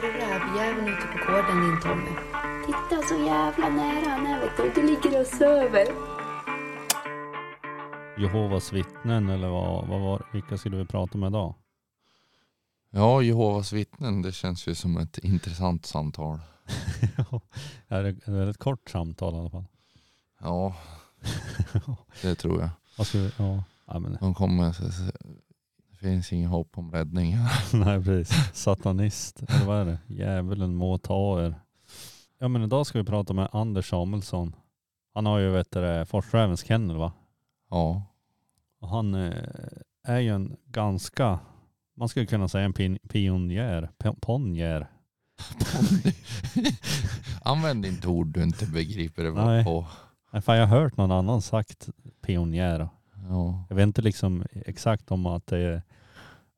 ser du rävjäveln ute på gården din Tommy? Titta så jävla nära han är vet du. Du ligger och söver. Jehovas vittnen eller vad, vad var, vilka skulle vi prata med idag? Ja, Jehovas vittnen, det känns ju som ett intressant samtal. Ja, det är ett väldigt kort samtal i alla fall. Ja, det tror jag. Vad ska vi, ja, ja men, De kommer, finns ingen hopp om räddning. nej precis. Satanist, eller vad är det? Djävulen må ta er. Ja men idag ska vi prata med Anders Samuelsson. Han har ju vet du, Forsrävens kennel va? Ja, Och han eh, är ju en ganska, man skulle kunna säga en pin, pionjär, ponjär. använd inte ord du inte begriper det Nej. på. Nej, fan, jag har hört någon annan sagt pionjär. Ja, Jag vet inte liksom exakt om att det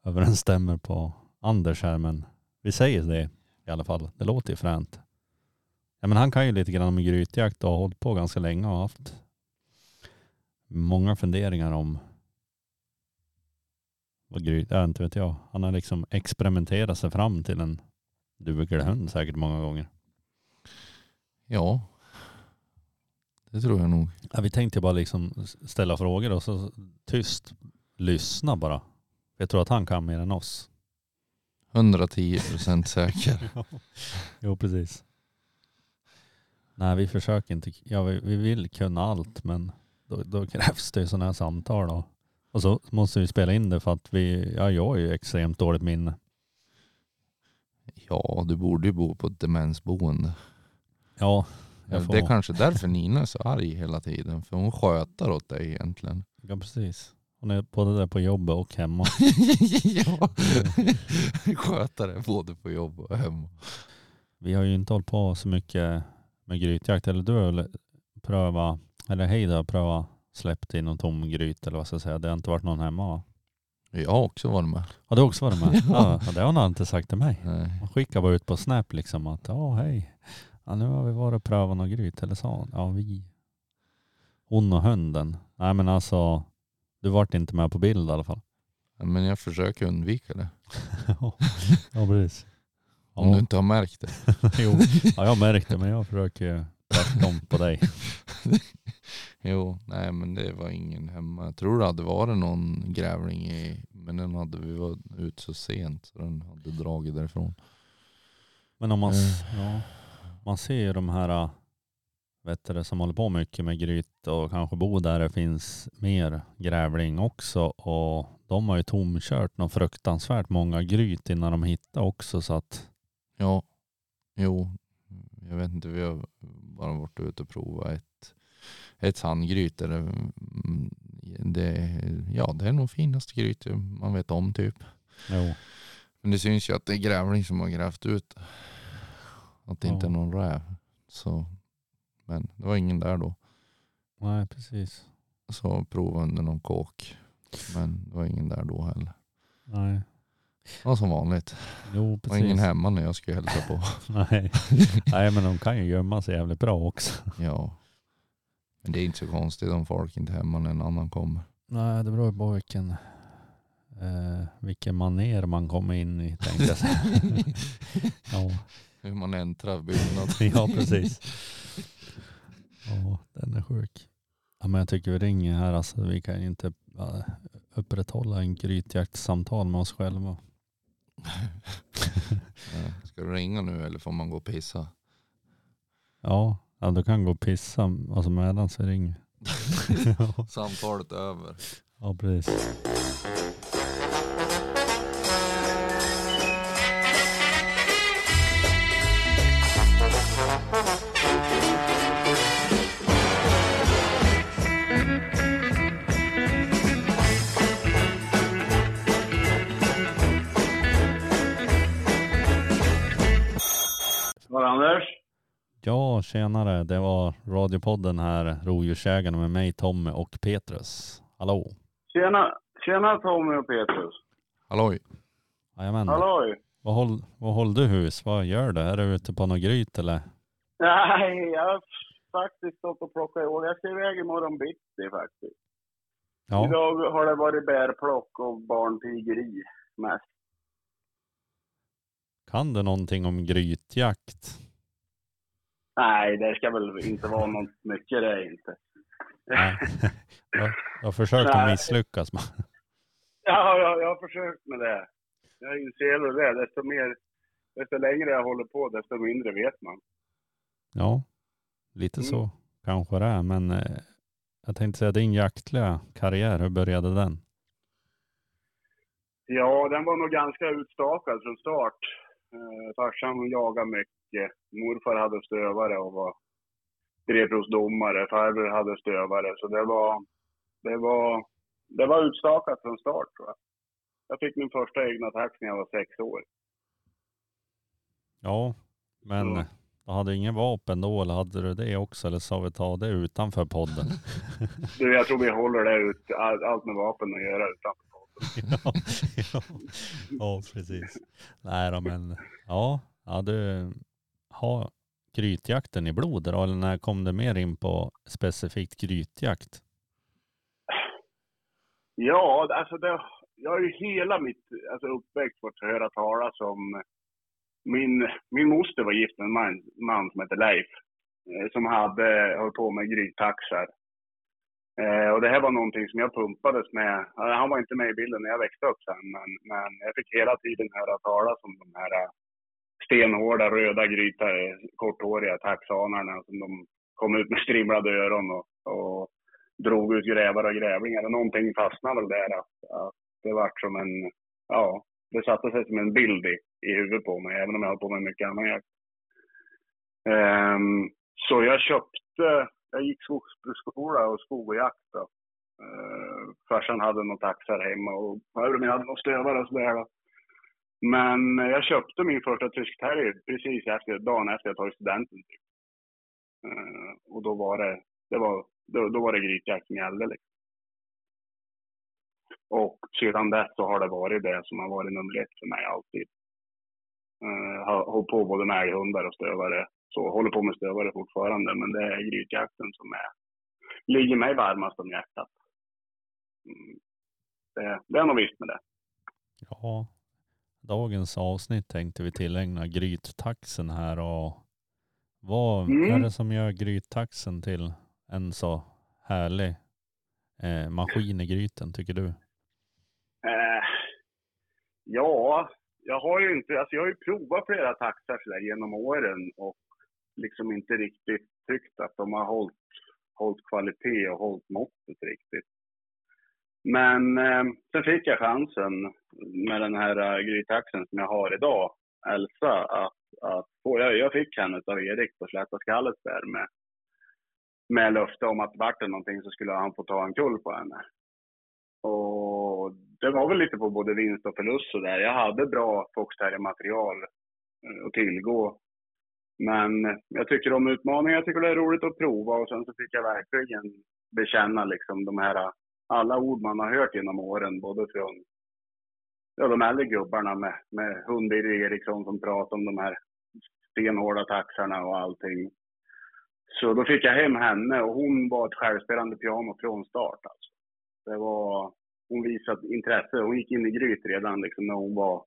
överensstämmer på Anders här men vi säger det i alla fall. Det låter ju fränt. Ja, men han kan ju lite grann om grytjakt och har hållit på ganska länge och haft många funderingar om vad gryt, ja, inte vet jag. Han har liksom experimenterat sig fram till en duglig hund säkert många gånger. ja. Det tror jag nog. Ja, vi tänkte bara liksom ställa frågor och så tyst lyssna bara. Jag tror att han kan mer än oss. 110 procent säker. jo, precis. Nej, vi försöker inte. Ja, vi, vi vill kunna allt, men då, då krävs det sådana här samtal. Då. Och så måste vi spela in det för att vi, ja, jag har ju extremt dåligt minne. Ja, du borde ju bo på ett demensboende. Ja, jag får, Det är kanske därför Nina är så arg hela tiden. För hon sköter åt dig egentligen. ja, precis. Hon är både där på jobbet och hemma. ja, skötare både på jobb och hemma. Vi har ju inte hållit på så mycket med grytjakt. Eller du har väl prövat, eller hej har prövat släppt in någon tom gryt eller vad ska jag säga. Det har inte varit någon hemma va? Jag har också varit med. Har du också varit med? ja. det har han inte sagt till mig. Nej. Han skickar bara ut på Snap liksom att ja hej. Ja, nu har vi varit och prövat någon gryt. Eller sa han. Ja vi. Hon och hunden. Nej men alltså. Du vart inte med på bild i alla fall. Men jag försöker undvika det. ja precis. Om Ja. du inte har märkt det. jo, ja, jag märkte men jag försöker tvärtom på dig. Jo, nej men det var ingen hemma. Jag tror det hade varit någon grävling i, men den hade vi varit ut så sent så den hade dragit därifrån. Men om man, Eh. ja, man ser ju de här äh, vet du, det, som håller på mycket med gryt och kanske bor där det finns mer grävling också. Och de har ju tomkört något fruktansvärt många gryt innan de hittar också. Så att Ja, jo, jag vet inte, vi har bara varit ute och provat ett, ett sandgryt. Det, mm, det, ja, det är nog finaste gryt man vet om typ. jo, Men det syns ju att det är grävling som har grävt ut. Att det inte är Ja. någon räv. Så, men det var ingen där då. nej precis. Så provade under någon kåk. Men det var ingen där då heller. Nej, Det var som vanligt. jo Det var ingen precis. hemma när jag skulle hälsa på. Nej. nej men de kan ju gömma sig jävligt bra också. Ja. Men det är inte så konstigt om folk inte är hemma när en annan kommer. Nej det beror ju på vilken, eh, vilken maner man kommer in i tänkte jag säga. ja. Hur man äntrar byggnaden. Ja, precis. Ja, den är sjuk. Ja, men jag tycker vi ringer här. Alltså, vi kan ju inte ja, upprätthålla en grytjaktssamtal med oss själva. Ska du ringa nu eller får man gå och pissa? Ja, ja du kan gå och pissa alltså medan vi ringer. Samtalet är över. ja, precis. Var Anders? Ja, tjenare. Det var radiopodden här, Rovdjursjägarna med mig, Tommy och Petrus. Hallå. Tjena, tjena Tommy och Petrus. Halloj. Jajamän. Halloj. Vad håller vad håll du hus? Vad gör du? Är du ute på något gryt eller? Nej, jag har faktiskt stått och plockat i år. Jag ska iväg imorgon bitti faktiskt. Ja, Idag har det varit bärplock och barnpigeri mest. Kan du någonting om grytjakt? Nej, det ska väl inte vara något mycket det inte. Nej. Jag, jag har försökt att misslyckas. men- Ja, jag, jag har försökt med det. Jag inser väl det. Desto, mer, desto längre jag håller på, desto mindre vet man. Ja, lite Mm. så kanske det är. Men eh, jag tänkte säga din jaktliga karriär, hur började den? Ja, den var nog ganska utstakad från start. Eh, farsan jagade mycket. Morfar hade stövare och var drevprovsdomare. Farbror hade stövare. Så det var, det var, det var utstakat från start tror jag. Jag fick min första egna tax när jag var sex år. Ja, men Så. du hade ingen vapen då eller hade du det också? Eller sa vi ta det utanför podden? Du, jag tror vi håller det ut, all- allt med vapen att göra utanför ja, ja, ja, precis. Nej då, men ja, ja du har grytjakten i blodet då, eller när kom du mer in på specifikt grytjakt? Ja, alltså det, jag har ju hela mitt alltså uppväxt fått höra talas om min, min moster var gift med en man, man som hette Leif. Eh, som hade hållit på med gryttaxar. Eh, och det här var någonting som jag pumpades med. Han var inte med i bilden när jag växte upp sen. Men, men jag fick hela tiden höra talas om de här eh, stenhårda röda gryta, eh, korthåriga taxanarna som de kom ut med strimlade öron och, och drog ut grävar och grävlingar. Och någonting fastnade väl där. Att, att det vart som en, ja, det satte sig som en bild i, i huvudet på mig, även om jag har på med mycket annan jakt. Ehm, så jag köpte, jag gick skogsbruksskola och skog och jakt då. Uh, farsan hade några taxar hemma och jag hade några stövare och sådär då. Men eh, jag köpte min första tysk terrier precis efter, dagen efter jag tagit studenten. Typ. Eh, och då var det, det var, då, då var det grytjakt som gällde. Liksom. Och sedan dess så har det varit det som har varit nummer ett för mig alltid. Uh, har hållit på både med älghundar och stövare. Så håller på med stövare fortfarande, men det är grytjakten som är, ligger mig varmast om hjärtat. Mm. Det, det är nog visst med det. Ja, dagens avsnitt tänkte vi tillägna gryttaxen här och vad Mm. är det som gör gryttaxen till en så härlig eh, maskin i gryten tycker du? Eh, ja, jag har ju inte, alltså jag har ju provat flera taxar sådär genom åren och liksom inte riktigt tyckt att de har hållit, hållit kvalitet och hållit måttet riktigt. Men eh, sen fick jag chansen med den här eh, uh, grytaxen som jag har idag, Elsa, att, att få, jag, jag fick henne av Erik på släta skallet där med, med löfte om att vart det någonting så skulle han få ta en kull på henne. Och det var väl lite på både vinst och förlust sådär. Jag hade bra foxterrier-material eh, att tillgå. Men jag tycker om utmaningar, jag tycker det är roligt att prova och sen så fick jag verkligen bekänna liksom de här alla ord man har hört genom åren, både från ja, de äldre gubbarna med, med Hundir Eriksson som pratar om de här stenhårda taxarna och allting. Så då fick jag hem henne och hon var ett självspelande piano från start. Alltså. Det var, hon visade intresse. Hon gick in i gryt redan liksom, när hon var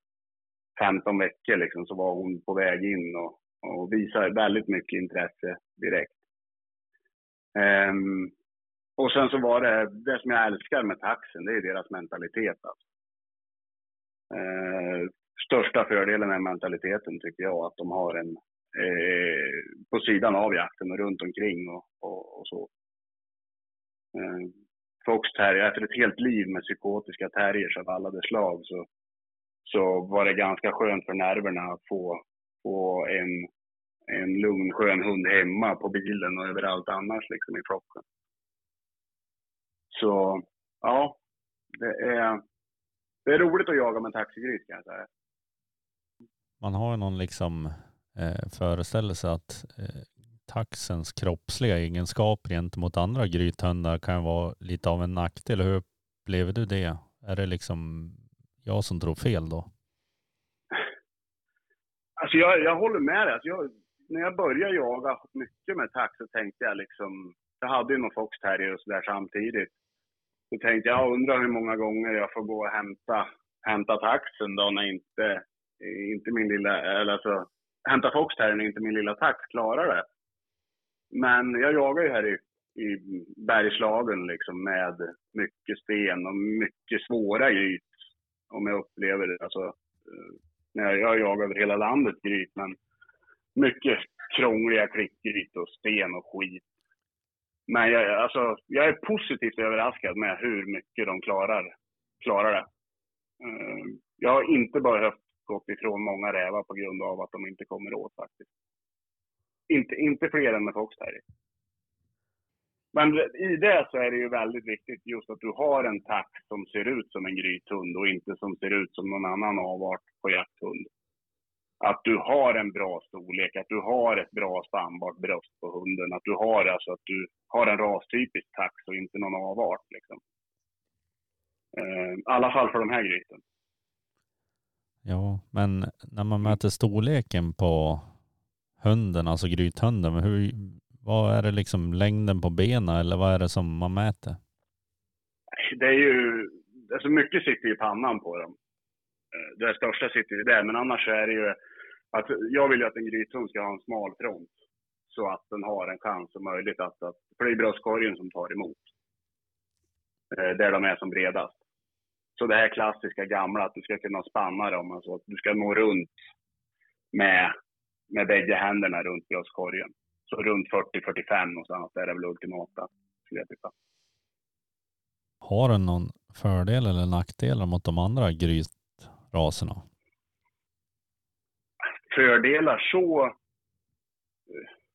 15 veckor. Liksom, så var hon på väg in och, och visade väldigt mycket intresse direkt. Um, och sen så var det, det som jag älskar med taxen, det är deras mentalitet. Alltså. Uh, största fördelen med mentaliteten tycker jag, att de har en uh, på sidan av jakten och runt omkring och, och, och så. Uh, Foxterrier, efter ett helt liv med psykotiska terriers av alla dess slag så, så var det ganska skönt för nerverna att få, få en, en lugn, skön hund hemma på bilen och överallt annars liksom i flocken. Så ja, det är, det är roligt att jaga med en taxigris kan jag säga. Man har ju någon liksom eh, föreställelse att eh, taxens kroppsliga egenskaper gentemot andra grythundar kan vara lite av en nackdel. Hur upplever du det? Är det liksom jag som tror fel då? Alltså jag, jag håller med dig. Alltså jag, när jag började jaga mycket med tax så tänkte jag liksom, jag hade ju någon fox terrier och sådär samtidigt. Så tänkte jag, jag undrar hur många gånger jag får gå och hämta, hämta taxen då när inte inte min lilla, eller alltså, hämta foxterriern när inte min lilla tax klarar det. Men jag jagar ju här i, i Bergslagen liksom med mycket sten och mycket svåra gryt. Om jag upplever det. Alltså, eh, när jag, jag jagar över hela landet gryt, men mycket krångliga klickgryt och sten och skit. Men jag, alltså, jag är positivt överraskad med hur mycket de klarar, klarar det. Eh, jag har inte behövt gått ifrån många rävar på grund av att de inte kommer åt faktiskt. Inte, inte fler än med Fox Terry. Men i det så är det ju väldigt viktigt just att du har en tax som ser ut som en grythund och inte som ser ut som någon annan avart på jakthund. Att du har en bra storlek, att du har ett bra stambart bröst på hunden, att du har alltså att du har en rastypisk tax och inte någon avart liksom. Eh, I alla fall för de här gryten. Ja, men när man mäter storleken på hunden, alltså grythunden, hur, vad är det liksom längden på benen eller vad är det som man mäter? Det är ju, alltså mycket sitter i pannan på dem. Eh, det största sitter ju där, men annars så är det ju att jag vill ju att en grythund ska ha en smal front. Så att den har en chans och möjlighet att, att för det är bröstkorgen som tar emot. Eh, där de är som bredast. Så det här klassiska gamla, att du ska kunna spanna dem, alltså att du ska nå runt med, med bägge händerna runt bröstkorgen. Så runt 40-45 någonstans, är väl ultimata, skulle jag tippa. Har den någon fördel eller nackdelar mot de andra grytraserna? fördelar så...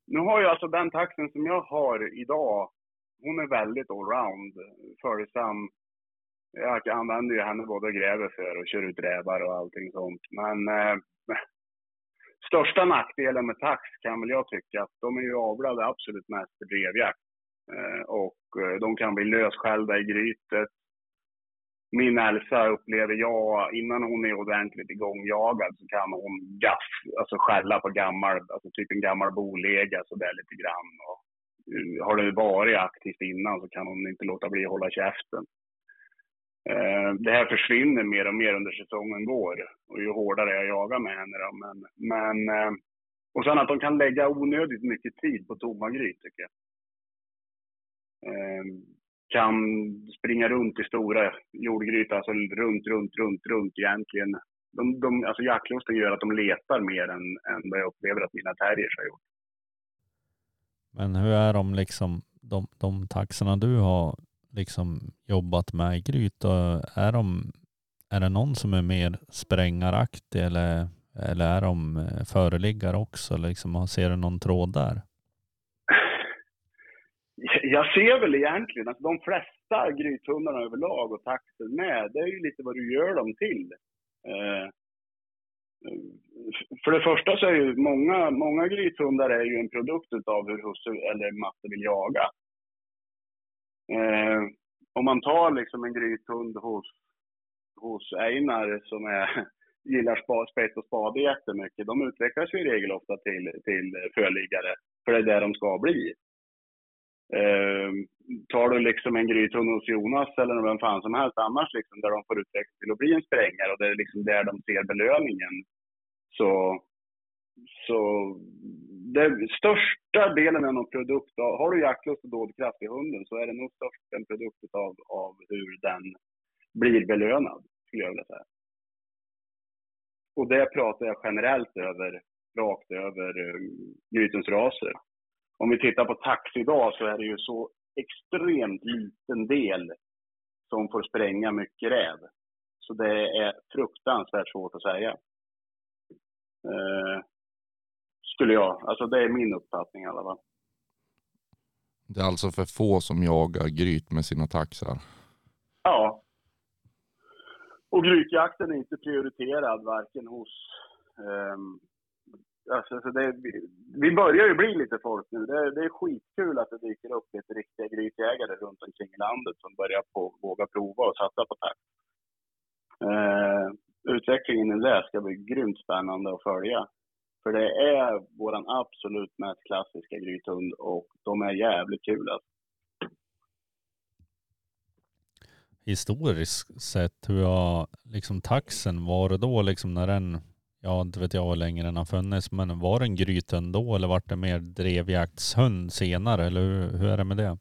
Nu har jag alltså den taxen som jag har idag, hon är väldigt allround, följsam. Jag använder ju henne både och gräver för och kör ut rävar och allting sånt. Men eh, största nackdelen med tax kan väl jag tycka att de är ju avlade absolut mest för drevjakt. Eh, och eh, de kan bli lösskällda i grytet. Min Elsa upplever jag, innan hon är ordentligt igångjagad så kan hon gaff, alltså skälla på gammal, alltså typ en gammal bolega sådär lite grann. Och, eh, har det varit aktivt innan så kan hon inte låta bli att hålla käften. Eh, det här försvinner mer och mer under säsongen går och ju hårdare jag jagar med henne då. Men, men eh, och sen att de kan lägga onödigt mycket tid på tomma gryt tycker jag. Eh, kan springa runt i stora jordgrytor, alltså runt, runt, runt, runt egentligen. De, de, alltså jaktlusten gör att de letar mer än, än vad jag upplever att mina terriers har gjort. Men hur är de liksom, de, de taxarna du har liksom jobbat med i gryt, är de, är det någon som är mer sprängaraktig eller, eller är de eh, föreliggare också? Liksom, ser du någon tråd där? Jag ser väl egentligen att de flesta grythundarna överlag och taxen med, det är ju lite vad du gör dem till. Eh, för det första så är ju många, många grythundar är ju en produkt av hur husse eller matte vill jaga. Eh, om man tar liksom en grythund hos, hos Einar som är, gillar spa, spett och spade jättemycket, de utvecklas ju i regel ofta till, till förliggare, för det är det de ska bli. Eh, tar du liksom en grythund hos Jonas eller vem fan som helst annars, liksom, där de får utvecklas till att bli en sprängare och det är liksom där de ser belöningen, så, så den största delen av någon produkt, har du jaktlust och dådkraft i hunden så är det nog störst en produkt av, av hur den blir belönad, skulle jag vilja säga. Och det pratar jag generellt över, rakt över um, grytens raser. Om vi tittar på tax idag så är det ju så extremt liten del som får spränga mycket räv. Så det är fruktansvärt svårt att säga. Eh, skulle jag, alltså det är min uppfattning i alla fall. Det är alltså för få som jagar gryt med sina taxar. Ja. Och grytjakten är inte prioriterad varken hos... ehm, alltså, så det, vi, börjar ju bli lite folk nu. Det, det är skitkul att det dyker upp lite riktiga grytjägare runt omkring i landet som börjar på, våga prova och satsa på takt. Eh, utvecklingen i det ska bli grymt spännande att följa. För det är våran absolut mest klassiska grythund och de är jävligt kul alltså. Historiskt sett, hur har liksom taxen varit då liksom när den ja inte vet jag hur länge den har funnits, men var det en grythund då eller var det mer drevjaktshund senare eller hur, hur är det med det?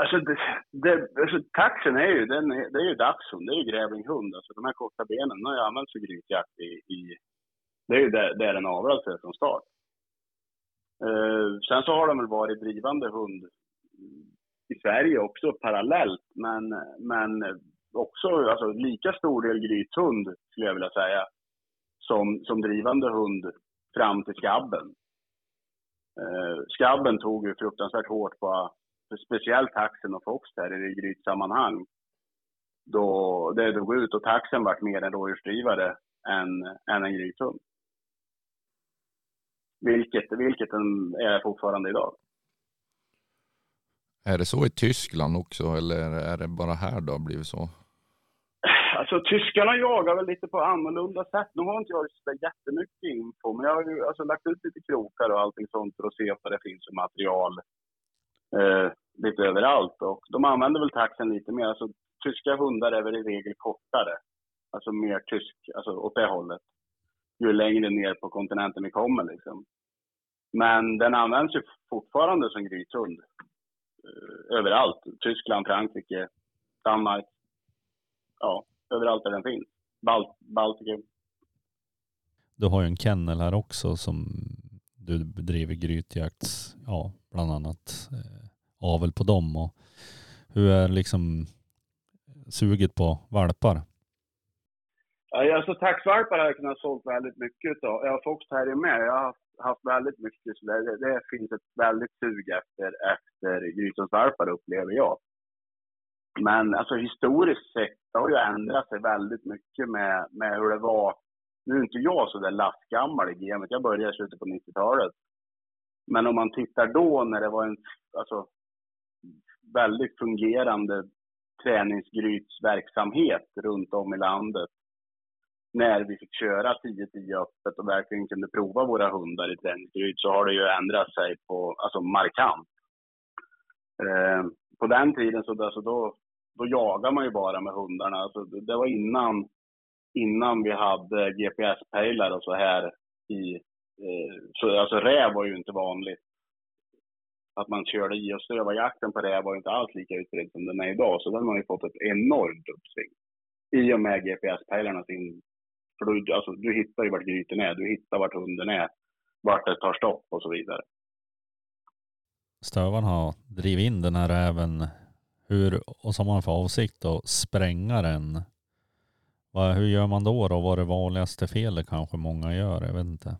Alltså, det, det, alltså taxen är ju, den är, det är ju dachshund, det är ju grävlinghund. Alltså de här korta benen har ju använts för grytjakt i, i det är ju där, där den avlar för från start. Eh, sen så har de väl varit drivande hund i Sverige också parallellt, men, men också alltså, lika stor del grythund skulle jag vilja säga som, som drivande hund fram till skabben. Eh, skabben tog ju fruktansvärt hårt på speciellt taxen och Fox där i grytsammanhang. Då det drog ut och taxen vart mer en rådjursdrivare än, än en grythund. Vilket, vilket den är fortfarande idag. Är det så i Tyskland också eller är det bara här då blivit så? Alltså tyskarna jagar väl lite på annorlunda sätt. Nu har inte jag så jättemycket info, men jag har ju alltså lagt ut lite krokar och allting sånt för att se vad det finns för material eh, lite överallt. Och de använder väl taxen lite mer. Alltså tyska hundar är väl i regel kortare. Alltså mer tysk, alltså åt det hållet. Ju längre ner på kontinenten vi kommer liksom. Men den används ju fortfarande som grythund. Eh, överallt. Tyskland, Frankrike, Danmark. Ja, överallt där den finns. Balt Baltikum. Du har ju en kennel här också som du bedriver grytjakt, ja, bland annat eh, avel på dem. Och hur är liksom suget på valpar? Alltså taxvalpar har jag kunnat sålt väldigt mycket av. Jag har Fox Terrier med. Jag har haft väldigt mycket, så det, det finns ett väldigt sug efter, efter grytonsvalpar upplever jag. Men alltså historiskt sett har ju ändrat sig väldigt mycket med, med hur det var. Nu är inte jag så där lastgammal i gamet, jag började i slutet på 90-talet. Men om man tittar då när det var en alltså, väldigt fungerande träningsgrytsverksamhet runt om i landet när vi fick köra 10-10 öppet och verkligen kunde prova våra hundar i träningsgryt så har det ju ändrat sig på, alltså markant. Eh, på den tiden så alltså då, då jagar man ju bara med hundarna. Alltså det var innan, innan vi hade GPS-pejlar och så här i, eh, så alltså räv var ju inte vanligt. Att man körde i och strövarjakten på räv var ju inte alls lika utbredd som den är idag. Så den har ju fått ett enormt uppsving. I och med GPS-pejlarnas in, för du, alltså, du hittar ju vart gryten är, du hittar vart hunden är, vart det tar stopp och så vidare. Stövan har drivit in den här räven hur, och har man för avsikt att spränga den. Hur gör man då då? Vad är det vanligaste felet kanske många gör? Jag vet inte.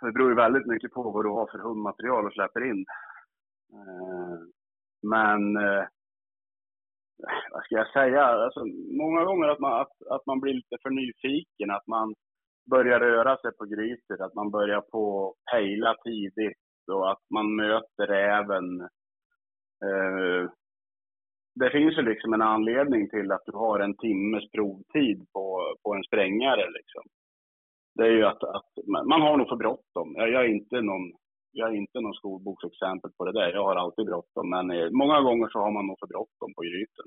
Det beror ju väldigt mycket på vad du har för hundmaterial och släpper in. Eh, men eh, vad ska jag säga, alltså, många gånger att man, att, att man blir lite för nyfiken, att man börjar röra sig på Grytet, att man börjar på pejla tidigt och att man möter även... Eh, det finns ju liksom en anledning till att du har en timmes provtid på, på en sprängare liksom. Det är ju att, att man har nog för bråttom. Jag, jag är inte någon jag är inte någon skolboksexempel på det där. Jag har alltid bråttom. Men eh, många gånger så har man nog för bråttom på gryten.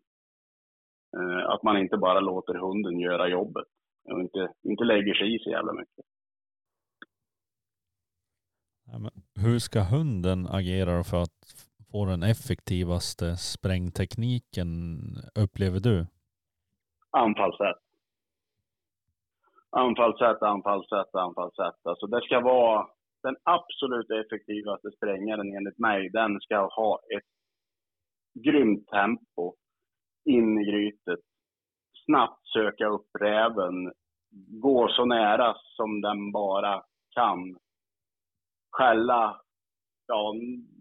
Eh, att man inte bara låter hunden göra jobbet. Och inte, inte lägger sig i så jävla mycket. Ja, hur ska hunden agera för att få den effektivaste sprängtekniken upplever du? Anfallssätt. Anfallssätt, anfallssätt, anfallssätt. Alltså det ska vara den absolut effektivaste sprängaren enligt mig, den ska ha ett grymt tempo in i grytet. Snabbt söka upp räven, gå så nära som den bara kan. Skälla, ja,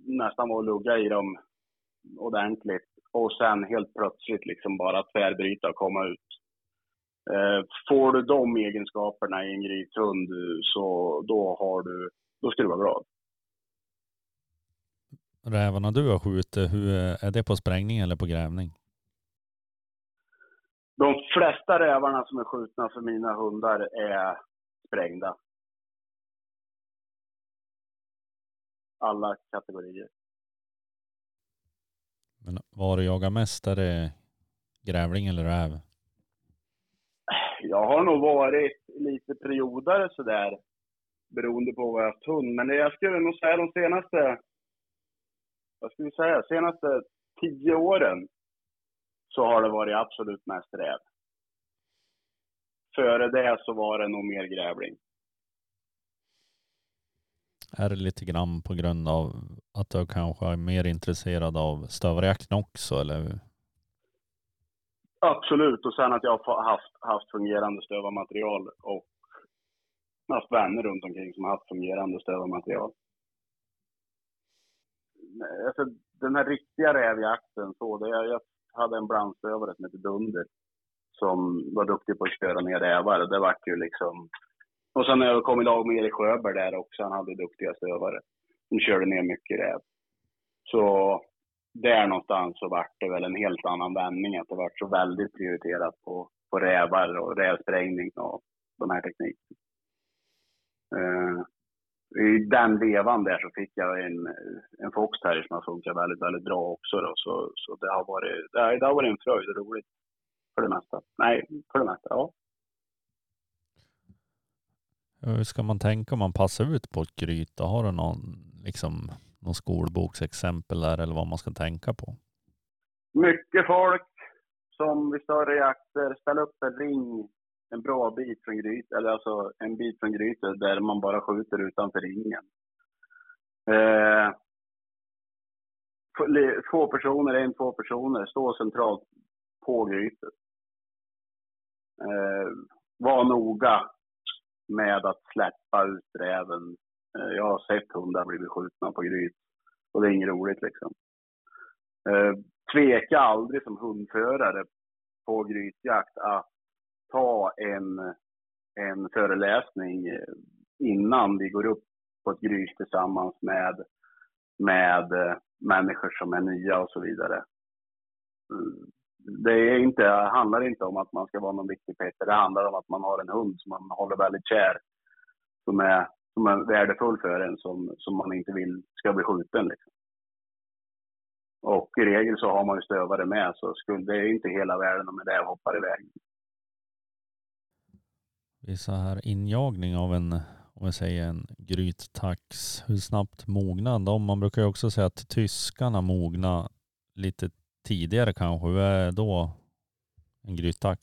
nästan vara lugga i dem ordentligt. Och sen helt plötsligt liksom bara tvärbryta och komma ut. Eh, får du de egenskaperna i en grythund så då har du då ska du vara glad. Rävarna du har skjutit, hur är det på sprängning eller på grävning? De flesta rävarna som är skjutna för mina hundar är sprängda. Alla kategorier. Men var du jagar mest, är det grävling eller räv? Jag har nog varit lite periodare sådär, beroende på vad jag har haft hund. Men jag skulle nog säga de senaste, vad ska vi säga, senaste tio åren så har det varit absolut mest räv. Före det så var det nog mer grävling. Är det lite grann på grund av att du kanske är mer intresserad av stövarjakten också eller? Absolut, och sen att jag har haft, haft fungerande stövarmaterial och haft vänner runt omkring som har haft fungerande stövarmaterial. Alltså, den här riktiga rävjakten, så det, jag hade en blandstövare som hette Dunder som var duktig på att köra ner rävar. Det vart ju liksom... Och sen när jag kom i lag med Erik Sjöberg där också. Han hade duktiga stövare som körde ner mycket räv. Så där någonstans så vart det väl en helt annan vändning. Att det vart så väldigt prioriterat på, på rävar och rävsprängning och de här teknikerna. Uh, I den vevan där så fick jag en, en Fox som har funkat väldigt, väldigt bra också. Då. Så, så det, har varit, det, det har varit en fröjd och roligt. För det mesta. Nej, för det mesta, ja. Hur ska man tänka om man passar ut på ett gryta? Har du någon, liksom, någon skolboksexempel där eller vad man ska tänka på? Mycket folk som vid större jakter ställer upp en ring en bra bit från gryt, eller alltså en bit från grytet där man bara skjuter utanför ringen. Eh, två personer, en, två personer, står centralt på grytet. Eh, var noga med att släppa ut räven. Eh, jag har sett hundar bli skjutna på gryt och det är inget roligt liksom. Eh, tveka aldrig som hundförare på grytjakt att ta en, en föreläsning innan vi går upp på ett gryt tillsammans med, med eh, människor som är nya och så vidare. Mm. Det är inte, handlar inte om att man ska vara någon viktig Petter. Det handlar om att man har en hund som man håller väldigt kär. Som är, som är värdefull för en, som, som man inte vill ska bli skjuten. Liksom. Och i regel så har man ju stövare med, så skulle, det är inte hela världen om en räv hoppar iväg vid så här injagning av en, om vi säger en gryttax, hur snabbt mognar de? Man brukar ju också säga att tyskarna mognar lite tidigare kanske? Hur är då en gryttax?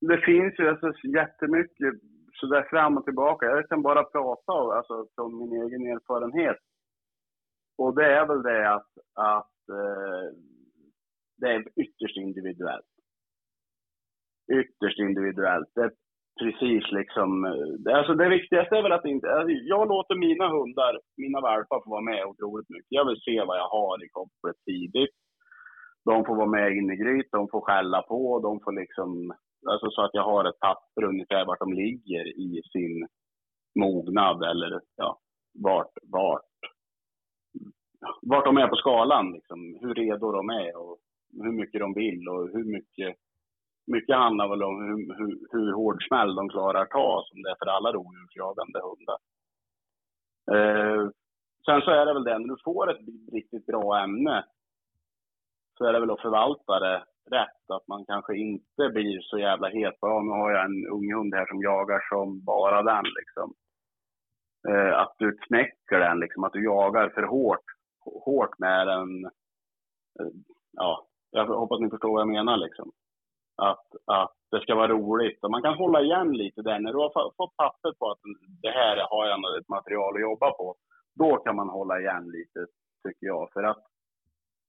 Det finns ju alltså jättemycket sådär fram och tillbaka. Jag kan bara prata alltså, från min egen erfarenhet. Och det är väl det att, att eh, det är ytterst individuellt. Ytterst individuellt. Det är precis liksom. Eh, alltså det viktigaste är väl att inte, alltså, jag låter mina hundar, mina valpar få vara med otroligt mycket. Jag vill se vad jag har i kopplet tidigt. De får vara med in i gryt, de får skälla på, de får liksom, alltså så att jag har ett papper ungefär vart de ligger i sin mognad eller ja, vart, vart, vart de är på skalan liksom. Hur redo de är och hur mycket de vill och hur mycket mycket handlar väl om hur, hur, hur hård smäll de klarar att ta, som det är för alla rovdjursjagande hundar. Eh, sen så är det väl det, när du får ett riktigt bra ämne, så är det väl att förvalta det rätt. Att man kanske inte blir så jävla het ja, nu har jag en ung hund här som jagar som bara den liksom. Eh, att du knäcker den liksom, att du jagar för hårt, hårt med den. Eh, ja, jag hoppas ni förstår vad jag menar liksom att, att det ska vara roligt. Och man kan hålla igen lite där. När du har fått papper på att det här har jag ett material att jobba på, då kan man hålla igen lite, tycker jag. För att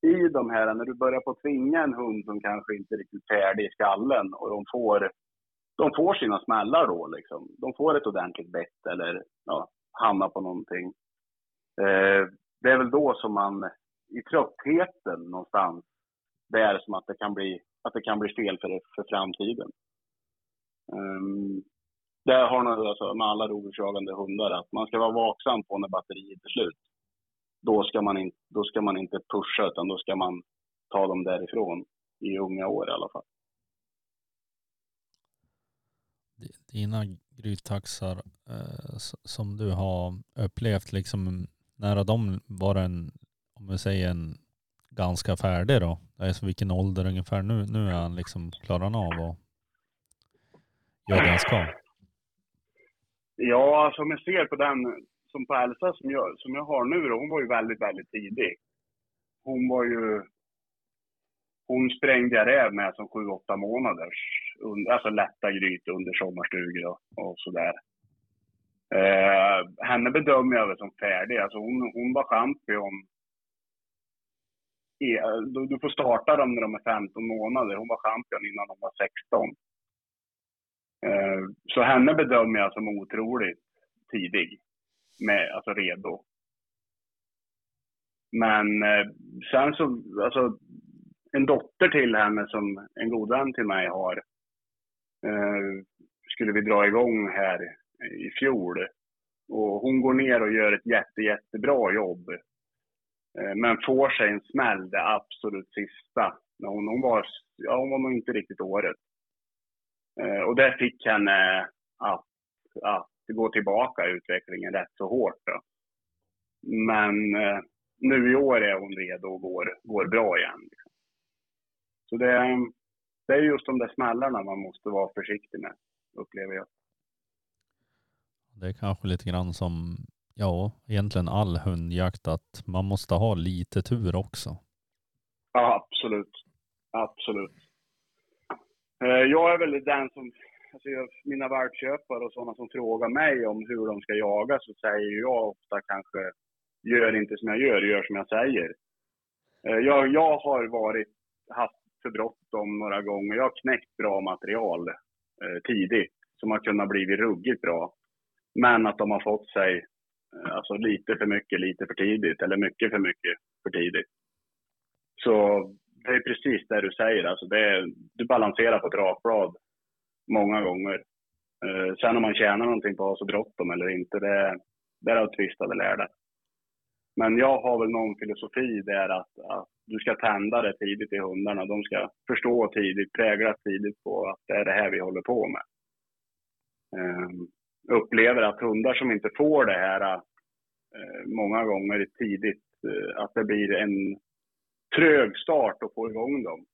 i de här, när du börjar på tvinga en hund som kanske inte är riktigt färdig i skallen och de får, de får sina smällar då liksom. De får ett ordentligt bett eller ja, hamnar på någonting. Eh, det är väl då som man i tröttheten någonstans, det är som att det kan bli att det kan bli fel för, för framtiden. Um, det har man alltså med alla rovdjursjagande hundar, att man ska vara vaksam på när batteriet är slut. Då ska, man in, då ska man inte pusha, utan då ska man ta dem därifrån i unga år i alla fall. Dina grytaxar eh, som du har upplevt, liksom, nära dem var det en, om vi säger en ganska färdig då? Alltså vilken ålder ungefär nu? Nu är han liksom, klarar han av att göra det han ska? Ja, alltså om jag ser på den som på Elsa som jag, som jag har nu då, hon var ju väldigt, väldigt tidig. Hon var ju... Hon sprängde jag räv med som sju, åtta månaders, alltså lätta gryt under sommarstugor och, och sådär. Eh, henne bedömer jag väl som färdig. Alltså hon, hon var champion. Du, du får starta dem när de är 15 månader. Hon var champion innan hon var 16. Eh, så henne bedömer jag som otroligt tidig. Med, alltså redo. Men eh, sen så, alltså en dotter till henne som en god vän till mig har. Eh, skulle vi dra igång här i fjol. Och hon går ner och gör ett jätte, jättebra jobb. Eh, men får sig en smäll det absolut sista. Hon, hon, var, ja, hon var nog inte riktigt året. Eh, och det fick henne att, att gå tillbaka i utvecklingen rätt så hårt. Då. Men eh, nu i år är hon redo och går, går bra igen. Så det, det är just de där smällarna man måste vara försiktig med, upplever jag. Det är kanske lite grann som, ja, egentligen all hundjakt att man måste ha lite tur också. Ja, absolut. Absolut. Eh, jag är väl den som, alltså mina valpköpare och sådana som frågar mig om hur de ska jaga så säger jag ofta kanske, gör inte som jag gör, gör som jag säger. Eh, jag, jag har varit, haft för bråttom några gånger. Jag har knäckt bra material eh, tidigt som har kunnat blivit ruggigt bra. Men att de har fått sig Eh, alltså lite för mycket, lite för tidigt eller mycket för mycket för tidigt. Så det är precis det du säger. Alltså det är, du balanserar på ett rakblad många gånger. Eh, sen om man tjänar någonting på att ha så bråttom eller inte, det, det är av tvistade lärda. Men jag har väl någon filosofi där att, att du ska tända det tidigt i hundarna. De ska förstå tidigt, präglas tidigt på att det är det här vi håller på med. Um, upplever att hundar som inte får det här eh, många gånger tidigt, eh, att det blir en trög start att få igång dem.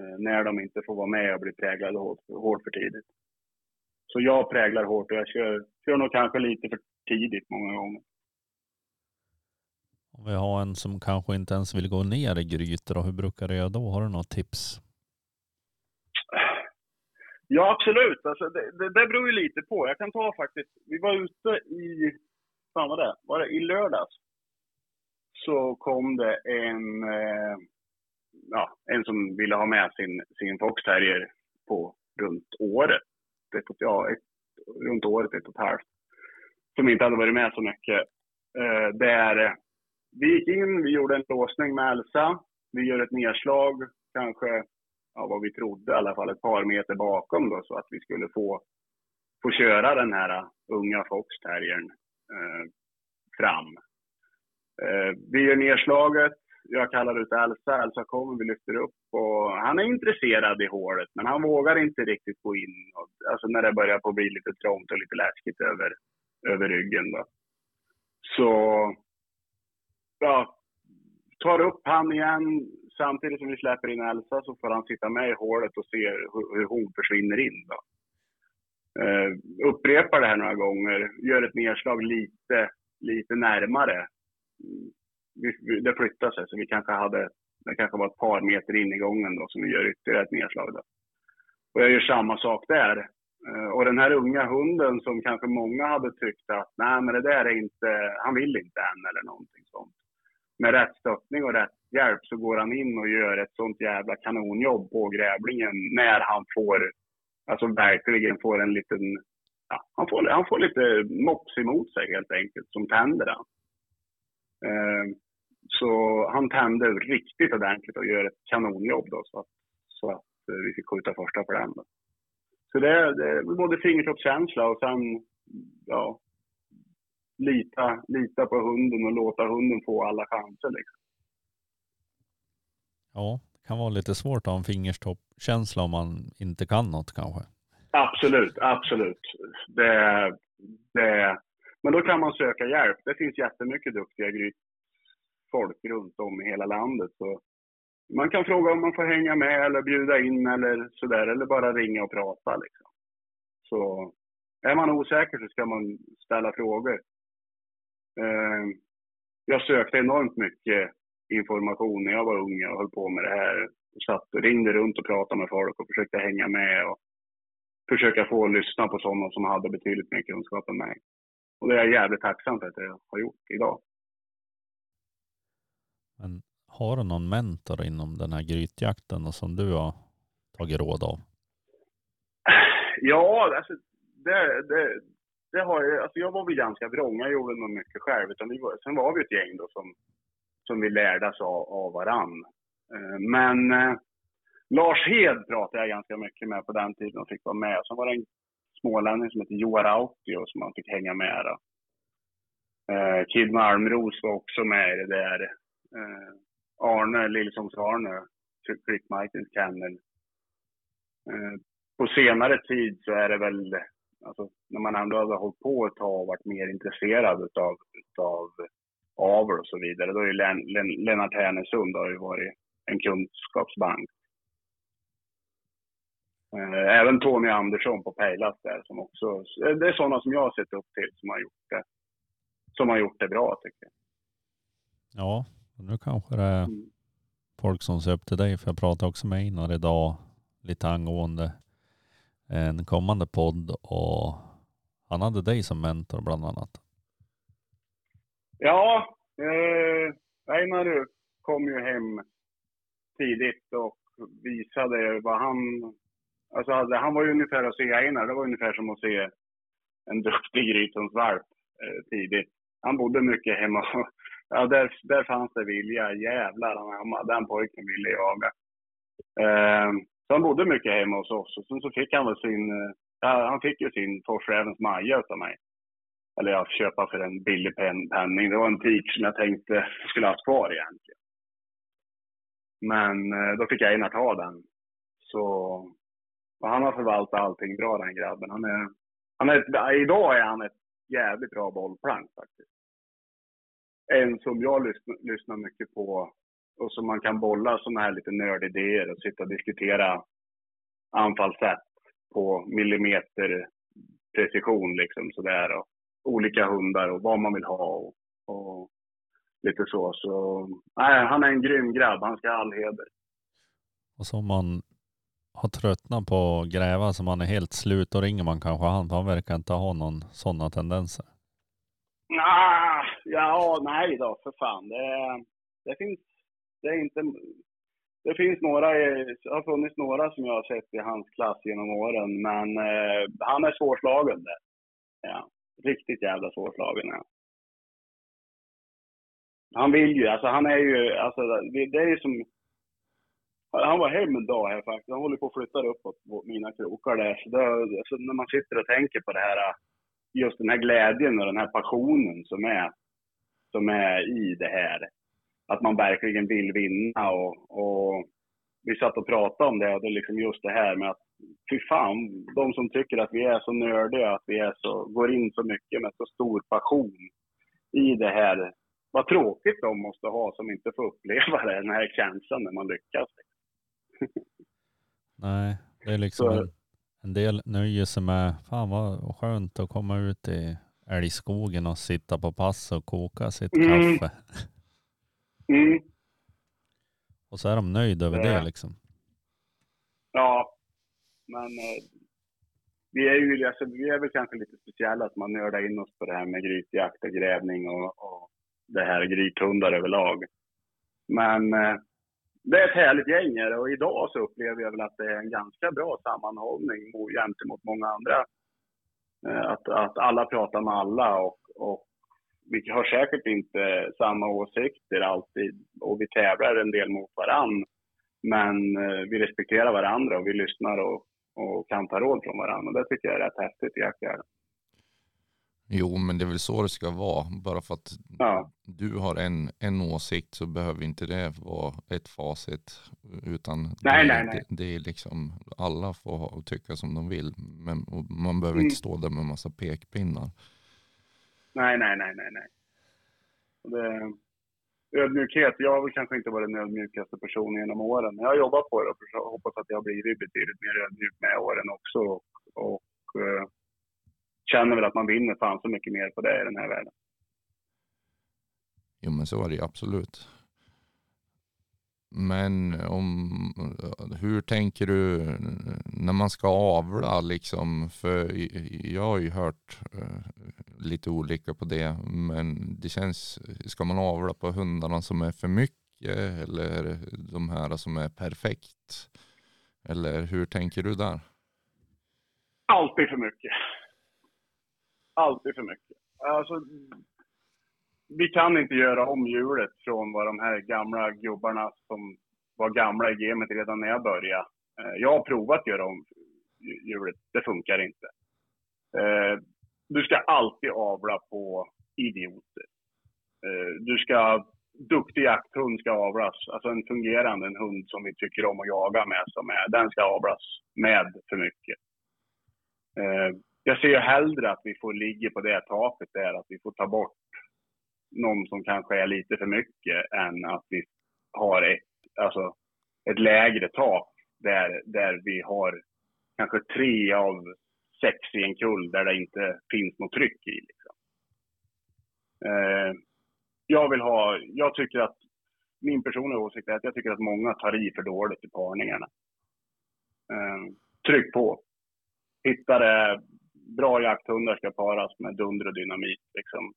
Eh, när de inte får vara med och bli präglade hårt, hårt för tidigt. Så jag präglar hårt och jag kör, kör nog kanske lite för tidigt många gånger. Om vi har en som kanske inte ens vill gå ner i grytor, hur brukar du göra då? Har du något tips? Ja, absolut. Alltså, det, det, det beror ju lite på. Jag kan ta faktiskt, vi var ute i, fan var det, var det i lördags? Så kom det en, eh, ja, en som ville ha med sin, sin foxterrier på runt året. Ett, ja, ett, runt året, ett och ett halvt. Som inte hade varit med så mycket. Eh, där eh, vi gick in, vi gjorde en låsning med Elsa. Vi gör ett nedslag, kanske ja, vad vi trodde i alla fall, ett par meter bakom då, så att vi skulle få, få köra den här äh, unga foxterriern eh, fram. Eh, vi gör nedslaget, jag kallar ut Elsa, Elsa kommer, vi lyfter upp och han är intresserad i hålet men han vågar inte riktigt gå in, och, alltså när det börjar på bli lite trångt och lite läskigt över, över ryggen då. Så, ja, tar upp han igen, samtidigt som vi släpper in Elsa så får han sitta med i hålet och se hur, hur hon försvinner in. Då. Uh, upprepar det här några gånger, gör ett nedslag lite, lite närmare. Vi, vi, det flyttar sig, så vi kanske hade, det kanske var ett par meter in i gången då som vi gör ytterligare ett nedslag. Då. Och jag gör samma sak där. Uh, och den här unga hunden som kanske många hade tyckt att nej men det där är inte, han vill inte än eller någonting sånt. Med rätt stöttning och rätt hjälp så går han in och gör ett sånt jävla kanonjobb på grävlingen när han får, alltså verkligen får en liten, ja, han får, han får lite mops emot sig helt enkelt som tänder han. Eh, så han tände riktigt ordentligt och gör ett kanonjobb då så att, så att eh, vi fick skjuta första på den. Då. Så det, det är både fingertoppskänsla och sen, ja, lita, lita på hunden och låta hunden få alla chanser. Liksom. Ja, det kan vara lite svårt att ha en fingertoppkänsla om man inte kan något kanske. Absolut, absolut. Det, det, men då kan man söka hjälp. Det finns jättemycket duktiga folk runt om i hela landet. Så man kan fråga om man får hänga med eller bjuda in eller sådär, eller bara ringa och prata. Liksom. Så är man osäker så ska man ställa frågor. Eh, jag sökte enormt mycket information när jag var ung och höll på med det här. Jag satt och ringde runt och pratade med folk och försökte hänga med och försöka få lyssna på sådana som hade betydligt mer kunskap än mig. Och det är jag jävligt tacksam för att jag har gjort idag. Men har du någon mentor inom den här grytjakten och som du har tagit råd av? Ja, alltså, det, det, det har jag. Alltså jag var väl ganska vrång. Jag gjorde nog mycket själv. Utan vi var, sen var vi ett gäng då som, som vi lärde oss av, av varann. Eh, men eh, Lars Hed pratade jag ganska mycket med på den tiden och fick vara med. Sen var det en smålänning som hette Joar Autio som man fick hänga med. Då. Eh, Kid Malmros var också med i det där. Eh, Arne, Lillsångs-Arne, Click Martins Kennel. Eh, på senare tid så är det väl, alltså, när man ändå har hållit på ett tag och varit mer intresserad utav, utav avel och så vidare, då är ju Len, Len, Lennart Härnesund har ju varit en kunskapsbank. Eh, även Tony Andersson på Pejlas där som också, det är sådana som jag har sett upp till som har gjort det, som har gjort det bra tycker jag. Ja, nu kanske det är Mm. folk som ser upp till dig. För jag pratade också med Einar idag lite angående en kommande podd och han hade dig som mentor bland annat. Ja, eh, Einar kom ju hem tidigt och visade vad han... Alltså hade, han var ju ungefär att se Einar, det var ungefär som att se en duktig Grytonsvalp eh, tidigt. Han bodde mycket hemma. Ja, där, där fanns det vilja. Jävlar, den pojken ville jaga. Eh, så han bodde mycket hemma hos oss. Och sen så fick han väl sin... Eh, ja, han fick ju sin Forsrävens Maja utav mig. Eller jag köpa för en billig pen, penning. Det var en tik som jag tänkte skulle ha haft kvar egentligen. Men eh, då fick jag Einar ta den. Så och han har förvaltat allting bra den grabben. Han är, han är, idag är han ett jävligt bra bollplank faktiskt. En som jag lyssnar, lyssnar mycket på och som man kan bolla sådana här lite nördidéer och sitta och diskutera anfallssätt på millimeter precision liksom sådär. Och olika hundar och vad man vill ha och, och lite så. Så nej, han är en grym grabb. Han ska ha all heder. Och så om man har tröttnat på att gräva så man är helt slut, då ringer man kanske han för han verkar inte ha någon sådana tendenser. Nah, ja, nej då, för fan. Det, det finns, det är inte, det finns några, det har funnits några som jag har sett i hans klass genom åren, men eh, han är svårslagen där. Ja, riktigt jävla svårslagen ja. Han vill ju, alltså han är ju, alltså det, det är ju som, han var hem en dag här faktiskt. Han håller på att flytta uppåt mina krokar där. Så det, alltså, när man sitter och tänker på det här, just den här glädjen och den här passionen som är, som är i det här. Att man verkligen vill vinna och, och vi satt och pratade om det och det är liksom just det här med att fy fan, de som tycker att vi är så nördiga, att vi är så, går in så mycket med så stor passion i det här. Vad tråkigt de måste ha som inte får uppleva det, den här känslan när man lyckas. Nej, det är liksom Så- en, en del nöjer sig med, fan vad skönt att komma ut i älgskogen och sitta på pass och koka sitt Mm. kaffe. Mm. Och så är de nöjda över Ja. det liksom. Ja, men eh, vi är ju alltså, vi är väl kanske lite speciella att man nördar in oss på det här med grytjakt och grävning och, och det här grythundar överlag. Men eh, det är ett härligt gäng och idag så upplever jag väl att det är en ganska bra sammanhållning mo- gentemot många andra. Eh, att, att alla pratar med alla och, och vi har säkert inte samma åsikter alltid och vi tävlar en del mot varann. Men eh, vi respekterar varandra och vi lyssnar och, och kan ta råd från varandra. Och det tycker jag är rätt häftigt i jaktjägarna. Jo, men det är väl så det ska vara. Bara för att Ja. du har en, en åsikt så behöver inte det vara ett facit. Utan Nej, det, nej, nej. Det, det är liksom, alla får ha och tycka som de vill. Men man behöver Mm. inte stå där med massa pekpinnar. Nej, nej, nej, nej, nej. Det, ödmjukhet. Jag har väl kanske inte varit den ödmjukaste personen genom åren. Men jag har jobbat på det och hoppas att jag har blivit betydligt mer ödmjuk med åren också. Och, och eh, känner väl att man vinner fan så mycket mer på det i den här världen. Jo men så är det ju absolut. Men om, hur tänker du när man ska avla liksom? För jag har ju hört eh, lite olika på det. Men det känns, ska man avla på hundarna som är för mycket eller de här som är perfekt? Eller hur tänker du där? Alltid för mycket. Alltid för mycket. Alltså, vi kan inte göra om hjulet från vad de här gamla gubbarna som var gamla i gamet redan när jag började. Eh, jag har provat att göra om hjulet. Det funkar inte. Eh, du ska alltid avla på idioter. Eh, du ska, duktig jakthund ska avlas. Alltså en fungerande en hund som vi tycker om att jaga med, som är, den ska avlas med för mycket. Jag ser hellre att vi får ligga på det taket där, att vi får ta bort någon som kanske är lite för mycket än att vi har ett, alltså, ett lägre tak där, där vi har kanske tre av sex i en kull där det inte finns något tryck i. Liksom. Eh, jag vill ha, jag tycker att min personliga åsikt är att jag tycker att många tar i för dåligt i parningarna. Eh, tryck på. Hitta det, bra jakthundar ska paras med dunder och dynamit. Liksom.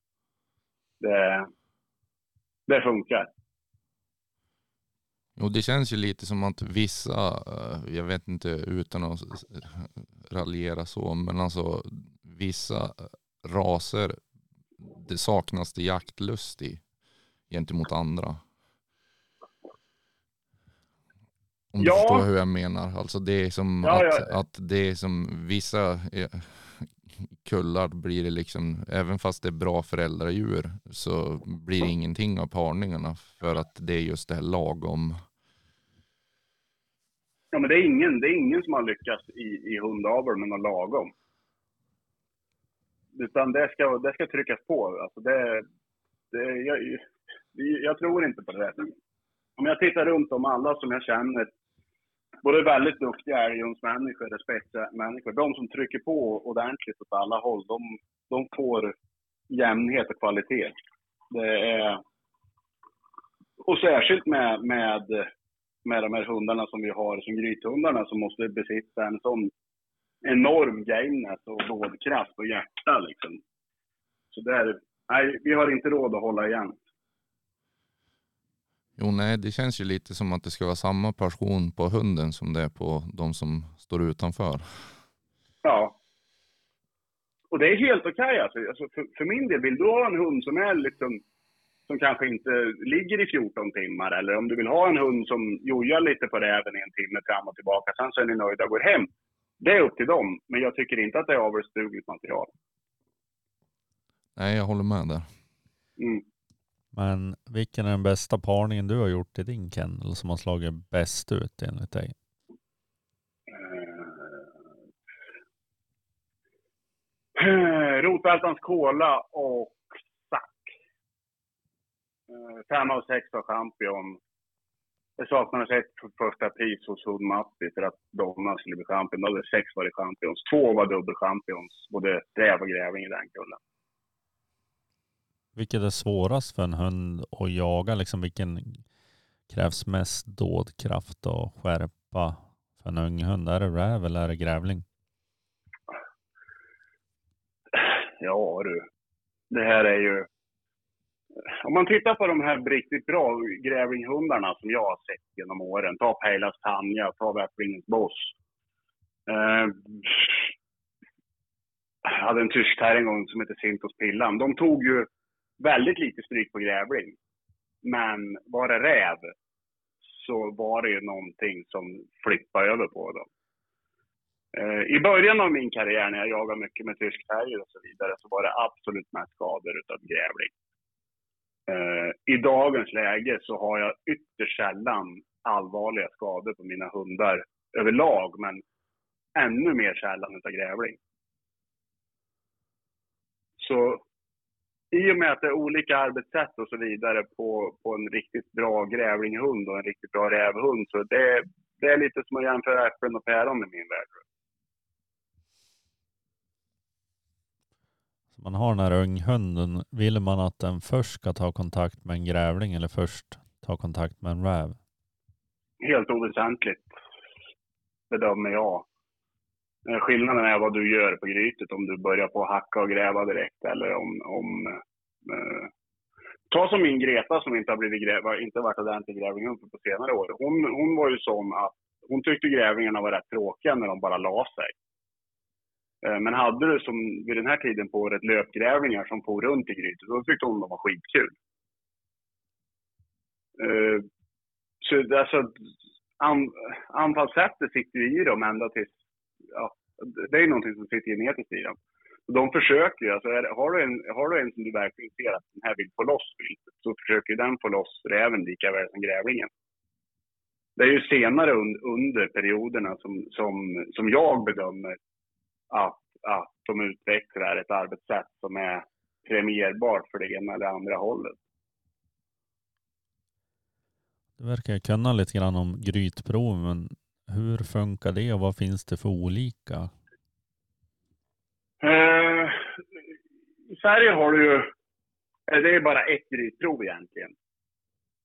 Det, det funkar. Och det känns ju lite som att vissa, eh, jag vet inte utan att raljera så, men alltså vissa raser, det saknas det jaktlust i gentemot andra. Om du Ja. förstår hur jag menar. Alltså det är som Ja, att, ja. att det är som vissa eh, kullar blir det liksom, även fast det är bra föräldradjur så blir det ingenting av parningarna för att det är just det här lagom. Ja, men det är ingen, det är ingen som har lyckats i, i hundavel med något lagom. Utan det ska, det ska tryckas på. Alltså det, det, jag, jag tror inte på det. Om jag tittar runt om alla som jag känner, både väldigt duktiga älghundsmänniskor, respektmänniskor, de som trycker på ordentligt åt alla håll, de, de får jämnhet och kvalitet. Det är, och särskilt med, med, med de här hundarna som vi har som grythundarna som måste besitta en sån enorm gameness och rådkraft och hjärta liksom. Så där, nej, vi har inte råd att hålla igen. Jo nej, det känns ju lite som att det ska vara samma passion på hunden som det är på de som står utanför. Ja. Och det är helt okej alltså. alltså för, för min del, vill du ha en hund som är liksom som kanske inte ligger i 14 timmar eller om du vill ha en hund som jojar lite på räven i en timme fram och tillbaka, sen så är ni nöjda och går hem. Det är upp till dem, men jag tycker inte att det är avelsdugligt material. Nej, jag håller med där. Mm. Men vilken är den bästa parningen du har gjort i din kennel som har slagit bäst ut enligt dig? Eh, Rotvältans kola och sack. Eh, fem av sex var champion. Det saknades ett första pris hos Hund för att Donna skulle bli champion. Då hade sex varit champions. Två var dubbelchampions, både räv och grävling i den kullen. Vilket är svårast för en hund att jaga? Liksom vilken krävs mest dådkraft och skärpa för en ung hund? Är det räv eller är det grävling? Ja du, det här är ju... Om man tittar på de här riktigt bra grävlinghundarna som jag har sett genom åren. Ta Pejlas Tanja, ta Väpplingens Boss. Eh, jag hade en tysk här en gång som hette Sintos Pillan. De tog ju väldigt lite stryk på grävling. Men var det räv så var det ju någonting som flippade över på dem. Eh, I början av min karriär när jag jagade mycket med tysk terrier och så vidare så var det absolut mest skador utav grävling. Eh, I dagens läge så har jag ytterst sällan allvarliga skador på mina hundar överlag, men ännu mer sällan utav grävling. Så i och med att det är olika arbetssätt och så vidare på, på en riktigt bra grävlinghund och en riktigt bra rävhund så det, det är lite som att jämföra äpplen och päron i min värld. Så man har den här unghunden. Vill man att den först ska ta kontakt med en grävling eller först ta kontakt med en räv? Helt oväsentligt bedömer jag. Eh, skillnaden är vad du gör på grytet, om du börjar på att hacka och gräva direkt eller om... om eh, ta som min Greta som inte har blivit gräva, inte varit ordentlig grävling på senare år. Hon, hon var ju sån att hon tyckte grävlingarna var rätt tråkiga när de bara la sig. Eh, Men hade du som vid den här tiden på året löpgrävlingar som for runt i grytet, då tyckte hon de var skitkul. Eh, Så alltså, an, anfallssättet sitter ju i dem ända tills, det är någonting som sitter genetiskt i dem. De försöker ju, alltså är, har, du en, har du en som du verkligen ser att den här vill få loss viltet, så försöker den få loss räven lika väl som grävlingen. Det är ju senare un, under perioderna som, som, som jag bedömer att, att de utvecklar ett arbetssätt som är premierbart för det ena eller andra hållet. Du verkar kunna lite grann om grytproven hur funkar det och vad finns det för olika? Eh, I Sverige har du ju, eh, det är bara ett grytprov egentligen.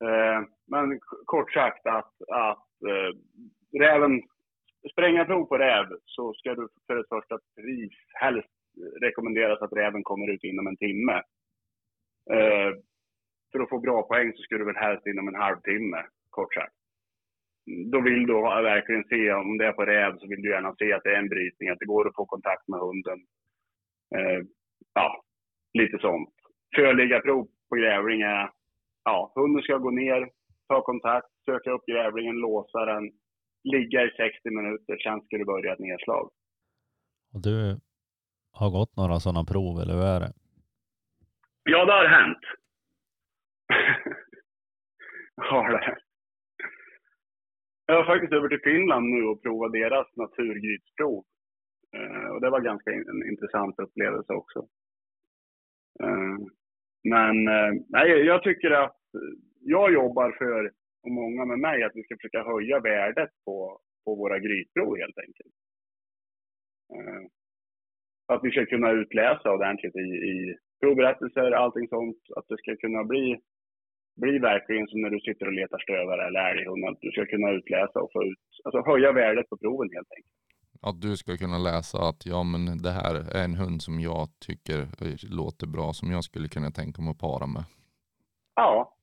Eh, men kort sagt att, att eh, räven, sprängarprov på räv så ska du för ett första pris helst rekommenderas att räven kommer ut inom en timme. Eh, för att få bra poäng så ska du väl helst inom en halvtimme, kort sagt. Då vill du verkligen se, om det är på räv så vill du gärna se att det är en brytning, att det går att få kontakt med hunden. Eh, ja, lite sånt. Förliggarprov på grävling är, ja, hunden ska gå ner, ta kontakt, söka upp grävlingen, låsa den, ligga i 60 minuter, sen ska du börja ett nedslag. Och du har gått några sådana prov, eller hur är det? Ja, det har hänt. har det. Jag har faktiskt över till Finland nu och provat deras naturgrytsprov. Eh, och det var ganska in, en intressant upplevelse också. Eh, men eh, nej, jag tycker att jag jobbar för, och många med mig, att vi ska försöka höja värdet på, på våra grytprov helt enkelt. Eh, att vi ska kunna utläsa ordentligt i, i provberättelser, allting sånt. Att det ska kunna bli, bli verkligen som när du sitter och letar stövare eller älghund. Att du ska kunna utläsa och få ut, alltså höja värdet på proven helt enkelt. Att du ska kunna läsa att ja men det här är en hund som jag tycker låter bra, som jag skulle kunna tänka mig att para med. Ja.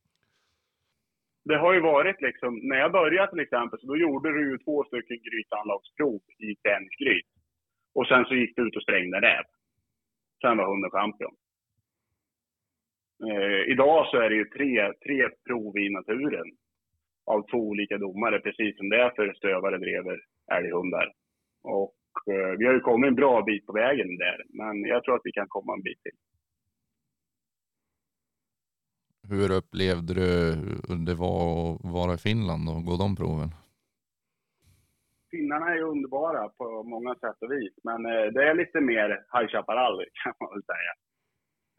Det har ju varit liksom, när jag började till exempel, så då gjorde du ju två stycken grytanlagsprov i träningsgryt. Och sen så gick du ut och sprängde räv. Sen var hunden champion. Eh, idag så är det ju tre, tre prov i naturen. Av två olika domare, precis som det är för stövare, drever, älghundar. Och eh, vi har ju kommit en bra bit på vägen där. Men jag tror att vi kan komma en bit till. Hur upplevde du det var att vara i Finland och gå de proven? finnarna är ju underbara på många sätt och vis, men eh, det är lite mer High Chaparral kan man väl säga.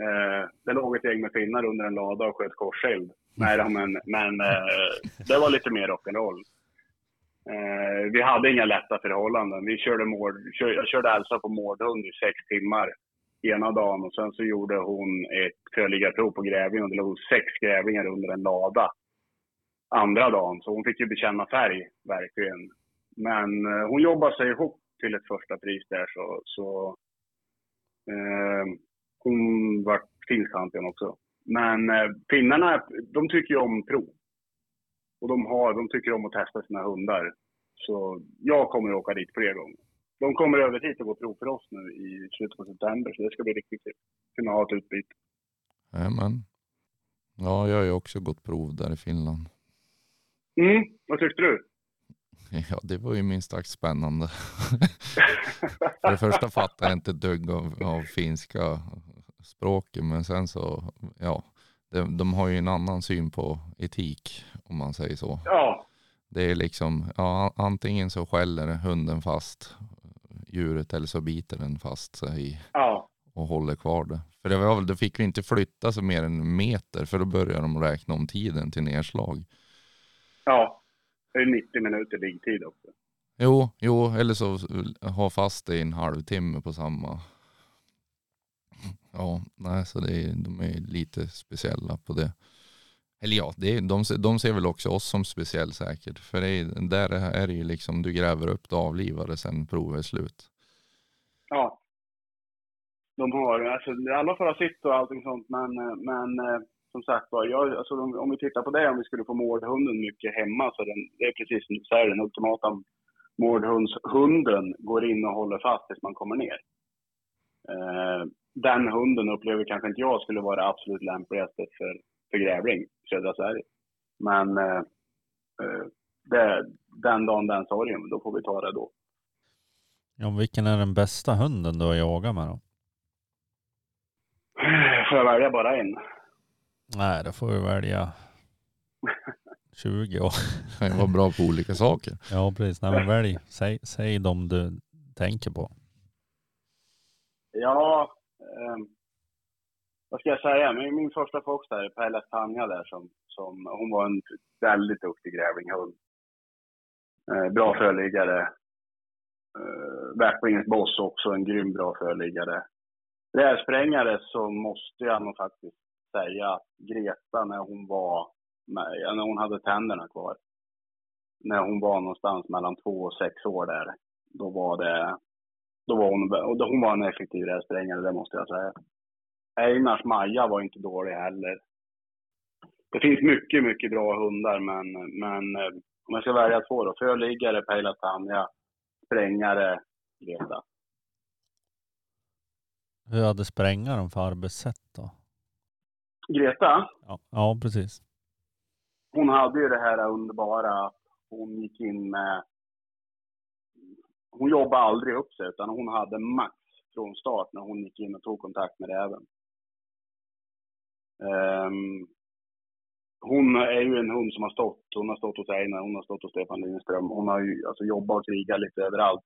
Eh, det låg ett gäng med finnar under en lada och sköt korseld. Nej då, men, men eh, det var lite mer rock'n'roll. Eh, vi hade inga lätta förhållanden. Vi körde mård, kör, jag körde Elsa på mårdhund i sex timmar ena dagen och sen så gjorde hon ett förliggarprov på grävling och det låg sex grävlingar under en lada andra dagen. Så hon fick ju bekänna färg, verkligen. Men eh, hon jobbade sig ihop till ett första pris där så, så eh, hon var finsk också. Men eh, finnarna, de tycker ju om prov. Och de, har, de tycker om att testa sina hundar. Så jag kommer att åka dit fler gånger. De kommer över hit och gå prov för oss nu i slutet på september, så det ska bli riktigt kul. Kunna ha ett utbyte. Jajamän. Ja, jag har ju också gått prov där i Finland. Mm, vad tyckte du? Ja, det var ju minst sagt spännande. För det första fattar jag inte dugg av, av finska språket, men sen så, ja, de, de har ju en annan syn på etik, om man säger så. ja, Det är liksom, ja, antingen så skäller hunden fast djuret eller så biter den fast sig. ja, och håller kvar det. För det var väl, då fick vi inte flytta sig mer än en meter för då börjar de räkna om tiden till nedslag. Ja, det är 90 minuter liggtid också. Jo, jo, eller så ha fast det i en halvtimme på samma. Ja, nej, så det är, de är lite speciella på det. Eller ja, det är, de, de ser väl också oss som speciell säkert. För det är, där är det ju liksom, du gräver upp det avlivade sen provet är slut. Ja. De har, alltså alla får ha sitt och allting sånt, men, men eh, som sagt var, jag, alltså, om, om vi tittar på det, om vi skulle få mårdhunden mycket hemma, så den, det är precis som du säger, den ultimata mårdhundshunden går in och håller fast tills man kommer ner. Eh, den hunden upplever kanske inte jag skulle vara det absolut lämpligaste för, för grävling i södra Sverige. Men eh, eh, det, den dagen den sorgen, då får vi ta det då. Ja, vilken är den bästa hunden du har jagat med då? Får jag välja bara en? Nej, då får vi välja 20 år. Det vara bra på olika saker. Ja, precis. Nej, men välj. Säg, säg de du tänker på. Ja, eh, vad ska jag säga? Min, min första fox där, Pelle Tanja där, som, som, hon var en väldigt duktig grävlinghund. Eh, bra förliggare. Eh, Backbringers Boss också en grym bra förliggare. Rävsprängare så måste jag nog faktiskt säga att Greta när hon var med, när hon hade tänderna kvar. När hon var någonstans mellan två och sex år där. Då var det, då var hon, och hon var en effektiv rävsprängare, det måste jag säga. Einars Maja var inte dålig heller. Det finns mycket, mycket bra hundar, men, men eh, om jag ska välja två då. Förliggare, Pejla Tanja, sprängare, Greta. Hur hade sprängaren för arbetssätt då? Greta, Ja, ja precis. hon hade ju det här underbara hon gick in med... Hon jobbade aldrig upp sig, utan hon hade max från start när hon gick in och tog kontakt med räven. Um, hon är ju en hund som har stått, hon har stått hos Einar, hon har stått hos Stefan Lindström. Hon har ju alltså jobbat och krigat lite överallt.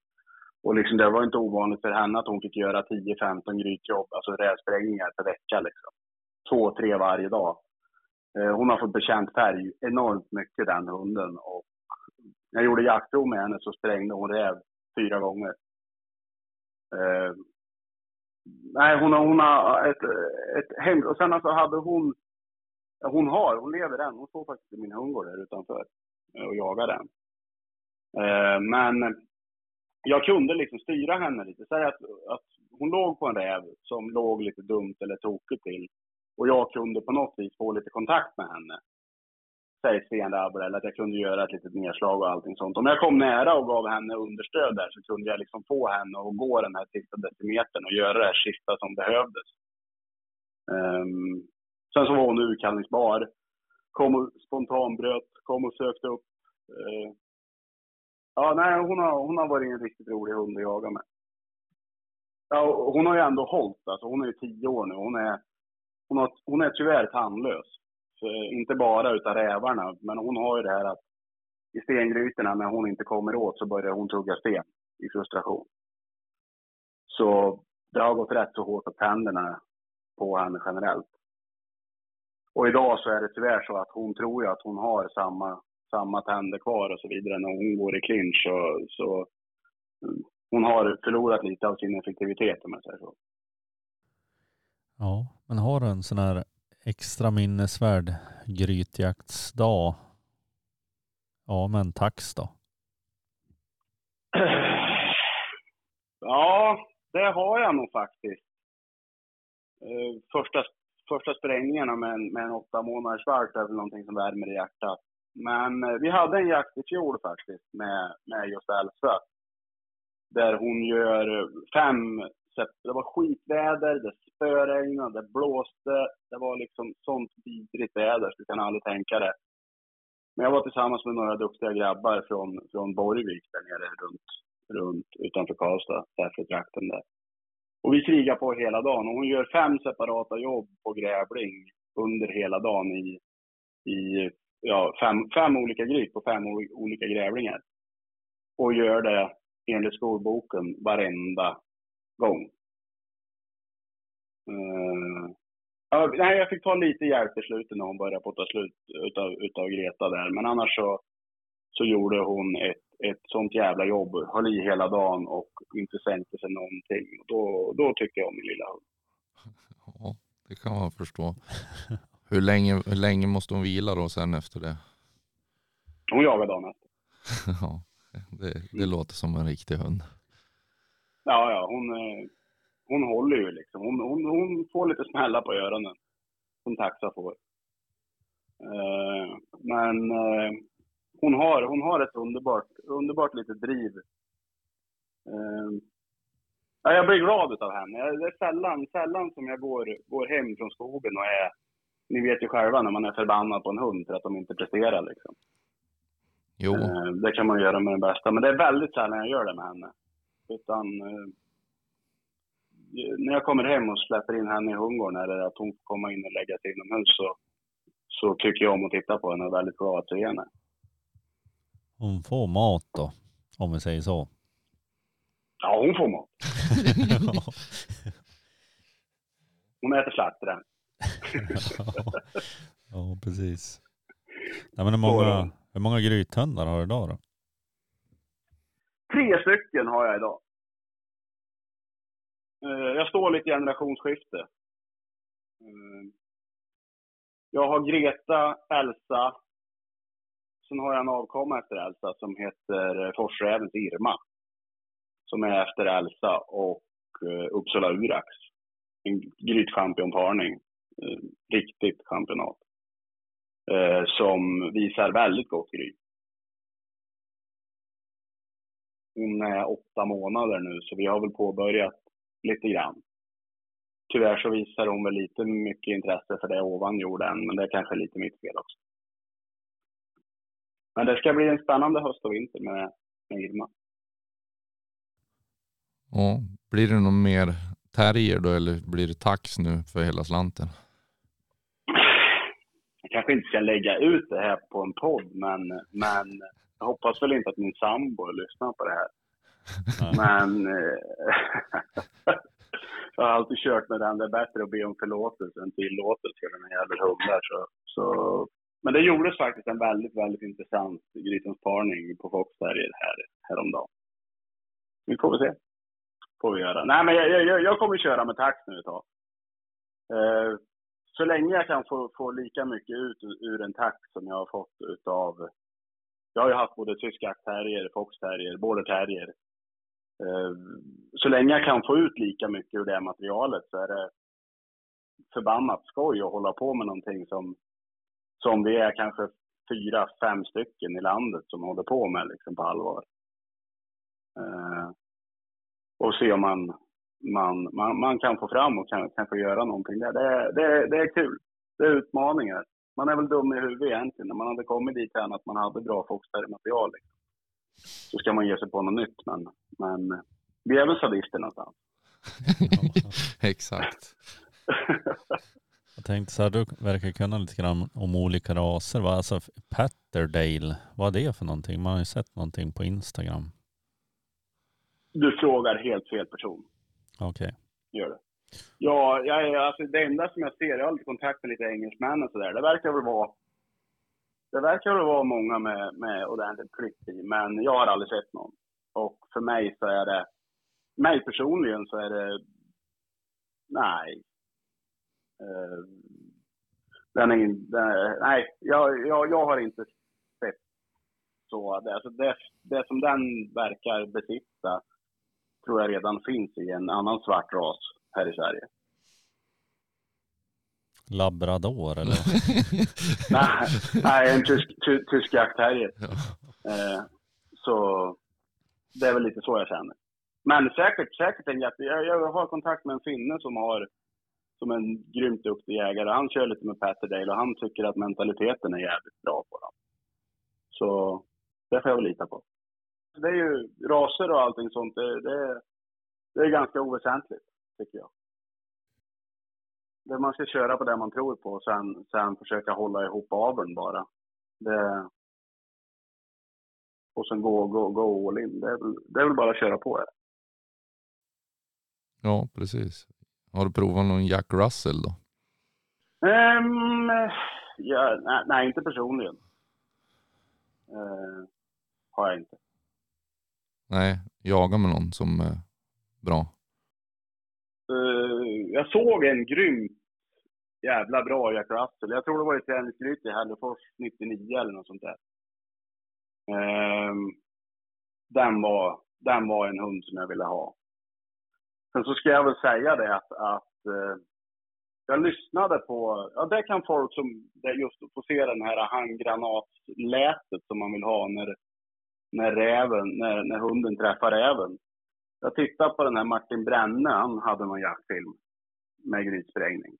Och liksom det var inte ovanligt för henne att hon fick göra 10-15 grytjobb, alltså rävsprängningar per vecka liksom. Två, tre varje dag. Eh, Hon har fått bekänt färg enormt mycket den hunden och när jag gjorde jaktprov med henne så sprängde hon räv fyra gånger. Eh, nej, hon har, hon har ett, ett hem... Och sen alltså hade hon... Hon har, hon lever än. Hon står faktiskt i min hundgård här utanför eh, och jagar den. Eh, men jag kunde liksom styra henne lite. Säg att, att hon låg på en räv som låg lite dumt eller tokigt till. Och jag kunde på något vis få lite kontakt med henne. Säg Sten Rabber, eller att jag kunde göra ett litet nedslag och allting sånt. Om jag kom nära och gav henne understöd där så kunde jag liksom få henne att gå den här sista decimetern och göra det här sista som behövdes. Um, sen så var hon urkallningsbar. Kom och spontanbröt, kom och sökte upp. Uh, ja, nej, hon har, hon har varit en riktigt rolig hund att jaga med. Ja, hon har ju ändå hållit, alltså hon är ju tio år nu. Hon är, hon har, hon är tyvärr tandlös. Eh, inte bara utav rävarna, men hon har ju det här att i stengrytorna när hon inte kommer åt så börjar hon tugga sten i frustration. Så det har gått rätt så hårt på tänderna på henne generellt. Och idag så är det tyvärr så att hon tror ju att hon har samma, samma tänder kvar och så vidare när hon går i clinch. Så, så mm, hon har förlorat lite av sin effektivitet om jag säger så. Ja, men har du en sån här extra minnesvärd grytjaktsdag? Ja, men tax då? Ja, det har jag nog faktiskt. Eh, första, första sprängningarna med en, med en åtta månaders valp är väl någonting som värmer i hjärtat. Men eh, vi hade en jakt i fjol faktiskt med, med just Elsa. Där hon gör fem, sep- det var skitväder, det spöregnade, det blåste. Det var liksom sånt vidrigt väder så du kan aldrig tänka det. Men jag var tillsammans med några duktiga grabbar från, från Borgvik där nere runt, runt utanför Karlstad, därför trakten där. Och vi krigar på hela dagen och hon gör fem separata jobb på grävling under hela dagen i, i ja, fem, fem olika gryt på fem olika grävlingar. Och gör det enligt skolboken varenda gång. Eh, ja, nej, jag fick ta lite hjälp i slutet när hon började på att ta slut utav, utav Greta där. Men annars så, så gjorde hon ett, ett sånt jävla jobb. Höll i hela dagen och inte sänkte sig någonting. Då, då tycker jag om min lilla hund. Ja, det kan man förstå. Hur länge, hur länge måste hon vila då sen efter det? Hon jagar dagen efter. Ja, det, det låter som en riktig hund. Ja, ja, hon, eh, hon håller ju liksom. Hon, hon, hon får lite smällar på öronen. Som taxa får. Eh, men eh, hon, har, hon har ett underbart, underbart litet driv. Ja, jag blir glad utav henne. Det är sällan, sällan som jag går, går hem från skogen och är... Ni vet ju själva när man är förbannad på en hund för att de inte presterar liksom. Jo, Det kan man göra med den bästa, men det är väldigt sällan jag gör det med henne. Utan eh, när jag kommer hem och släpper in henne i hundgården eller att hon får komma in och lägga sig inomhus så, så tycker jag om att titta på henne och är väldigt glad att se henne. Hon får mat då, om vi säger så. Ja, hon får mat. Hon äter slaktaren. ja, precis. Nej, men hur, många, hur många grythundar har du idag då? Tre stycken har jag idag. Eh, jag står lite i generationsskifte. Eh, jag har Greta, Elsa. Sen har jag en avkomma efter Elsa som heter eh, Forsrävens Irma. Som är efter Elsa och Uppsala Urax. En grytchampionparning. Riktigt championat. Som visar väldigt gott gryt. Hon är åtta månader nu, så vi har väl påbörjat lite grann. Tyvärr så visar hon väl lite mycket intresse för det ovan jorden, men det är kanske lite mitt fel också. Men det ska bli en spännande höst och vinter med, med Irma. ja. blir det någon mer terrier då eller blir det tax nu för hela slanten? Jag kanske inte ska lägga ut det här på en podd, men, men jag hoppas väl inte att min sambo lyssnar på det här. Men eh, jag har alltid kört med den. Det är bättre att be om förlåtelse än tillåtelse den här jävla hundar. Så, så. Men det gjordes faktiskt en väldigt, väldigt intressant grytensparning på Fox Terrier här, häromdagen. Vi får väl se. Får vi göra. Nej, men jag, jag, jag kommer köra med tax nu ett tag. Eh, så länge jag kan få, få lika mycket ut ur en tax som jag har fått utav jag har ju haft både tysk jaktterrier, foxterrier, border terrier. Eh, så länge jag kan få ut lika mycket ur det materialet så är det förbannat skoj att hålla på med någonting som, som vi är kanske fyra, fem stycken i landet som håller på med liksom på allvar. Eh, och se om man, man, man, man kan få fram och kan, kanske göra någonting där. Det, det, det är kul. Det är utmaningar. Man är väl dum i huvudet egentligen. När man hade kommit dit än att man hade bra foxterrier-material liksom. så ska man ge sig på något nytt. Men, men vi är väl sadister någonstans. Exakt. Jag tänkte så här, du verkar kunna lite grann om olika raser. Vad, alltså Patterdale, vad är det för någonting? Man har ju sett någonting på Instagram. Du frågar helt fel person. Okej. Gör det. Ja, jag, alltså det enda som jag ser, jag har lite kontakt med lite engelsmän och sådär. Det verkar väl vara det verkar väl vara många med, med ordentligt klipp i, men jag har aldrig sett någon. Och för mig så är det, mig personligen så är det, nej. Uh, den är, den är, nej, jag, jag, jag har inte sett så. Det, alltså det, det som den verkar besitta tror jag redan finns i en annan svart ras här i Sverige. Labrador eller? nej, nej, en tysk, ty, tysk jaktterrier. Ja. Eh, så det är väl lite så jag känner. Men säkert, säkert en jätte... Jag, jag har kontakt med en finne som har som en grymt duktig jägare. Han kör lite med Patterdale och han tycker att mentaliteten är jävligt bra på dem. Så det får jag väl lita på. Det är ju raser och allting sånt. Det, det, det är ganska oväsentligt, tycker jag. Det man ska köra på det man tror på och sen, sen försöka hålla ihop aveln bara. Det, och sen gå, gå, gå all in. Det är, väl, det är väl bara att köra på. Här. Ja, precis. Har du provat någon Jack Russell då? Ehm, ja, nej, nej, inte personligen. Eh, har jag inte. Nej, jaga med någon som är bra. Eh, jag såg en grymt jävla bra Jack Russell. Jag tror det var i träningsgryt i Hällefors 99 eller något sånt där. Ehm, den, var, den var en hund som jag ville ha. Sen så ska jag väl säga det att, att eh, jag lyssnade på, ja det kan folk som, det just få se den här handgranatslätet som man vill ha när, när räven, när, när hunden träffar räven. Jag tittade på den här Martin Brenne, han hade någon jaktfilm med grytsprängning.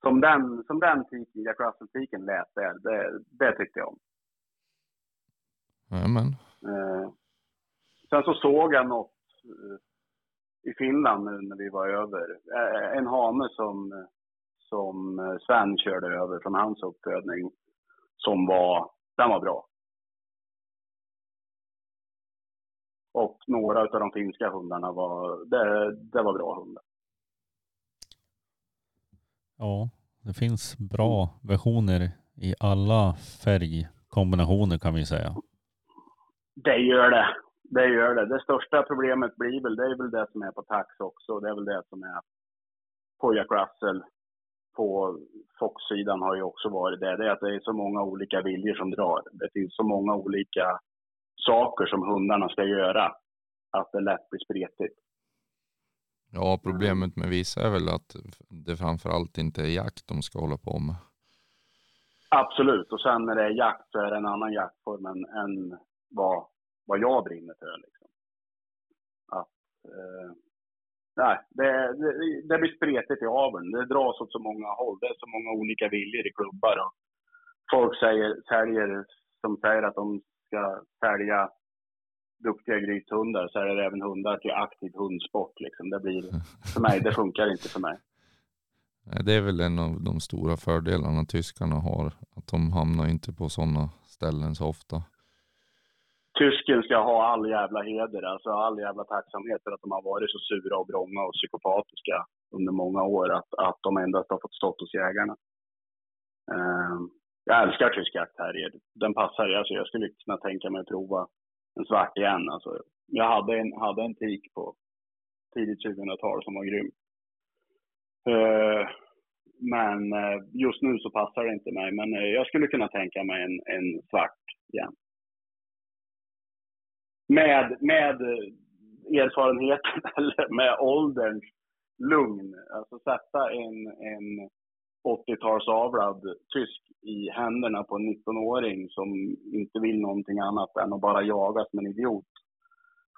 Som den, som den tiken, Jack Russell-tiken lät där, det, det tyckte jag om. Jajamän. Eh, sen så såg jag något eh, i Finland nu när vi var över. Eh, en hane som, som Sven körde över från hans uppfödning. Som var, den var bra. Och några av de finska hundarna var, det, det var bra hundar. Ja, det finns bra versioner i alla färgkombinationer kan vi säga. Det gör det. Det gör det. Det största problemet blir väl, det är väl det som är på tax också. Det är väl det som är på Jack Russell. På Fox-sidan har ju också varit det. Det är att det är så många olika viljor som drar. Det finns så många olika saker som hundarna ska göra. Att det lätt blir spretigt. Ja, problemet med vissa är väl att det framförallt inte är jakt de ska hålla på med. Absolut. Och sen när det är jakt så är det en annan jaktform än, än vad, vad jag brinner för. Liksom. Att, eh, nej, det, det, det blir spretigt i aveln. Det dras åt så många håll. Det är så många olika viljor i klubbar. Och folk säger, säljer som säger att de ska sälja duktiga grythundar så är det även hundar till aktiv hundsport. Liksom. Det blir, för mig, det funkar inte för mig. Det är väl en av de stora fördelarna tyskarna har. Att de hamnar inte på sådana ställen så ofta. Tysken ska ha all jävla heder, alltså all jävla tacksamhet för att de har varit så sura och vrånga och psykopatiska under många år. Att, att de endast har fått stått hos jägarna. Eh, jag älskar tysk jaktterrier. Den passar, alltså jag skulle kunna tänka mig att prova en svart igen. Alltså, jag hade en, hade en tik på tidigt 2000-tal som var grym. Uh, men uh, just nu så passar det inte mig. Men uh, jag skulle kunna tänka mig en, en svart igen. Med, med erfarenheten eller med ålderns lugn. Alltså sätta en, en 80-talsavlad tysk i händerna på en 19-åring som inte vill någonting annat än att bara jaga som en idiot.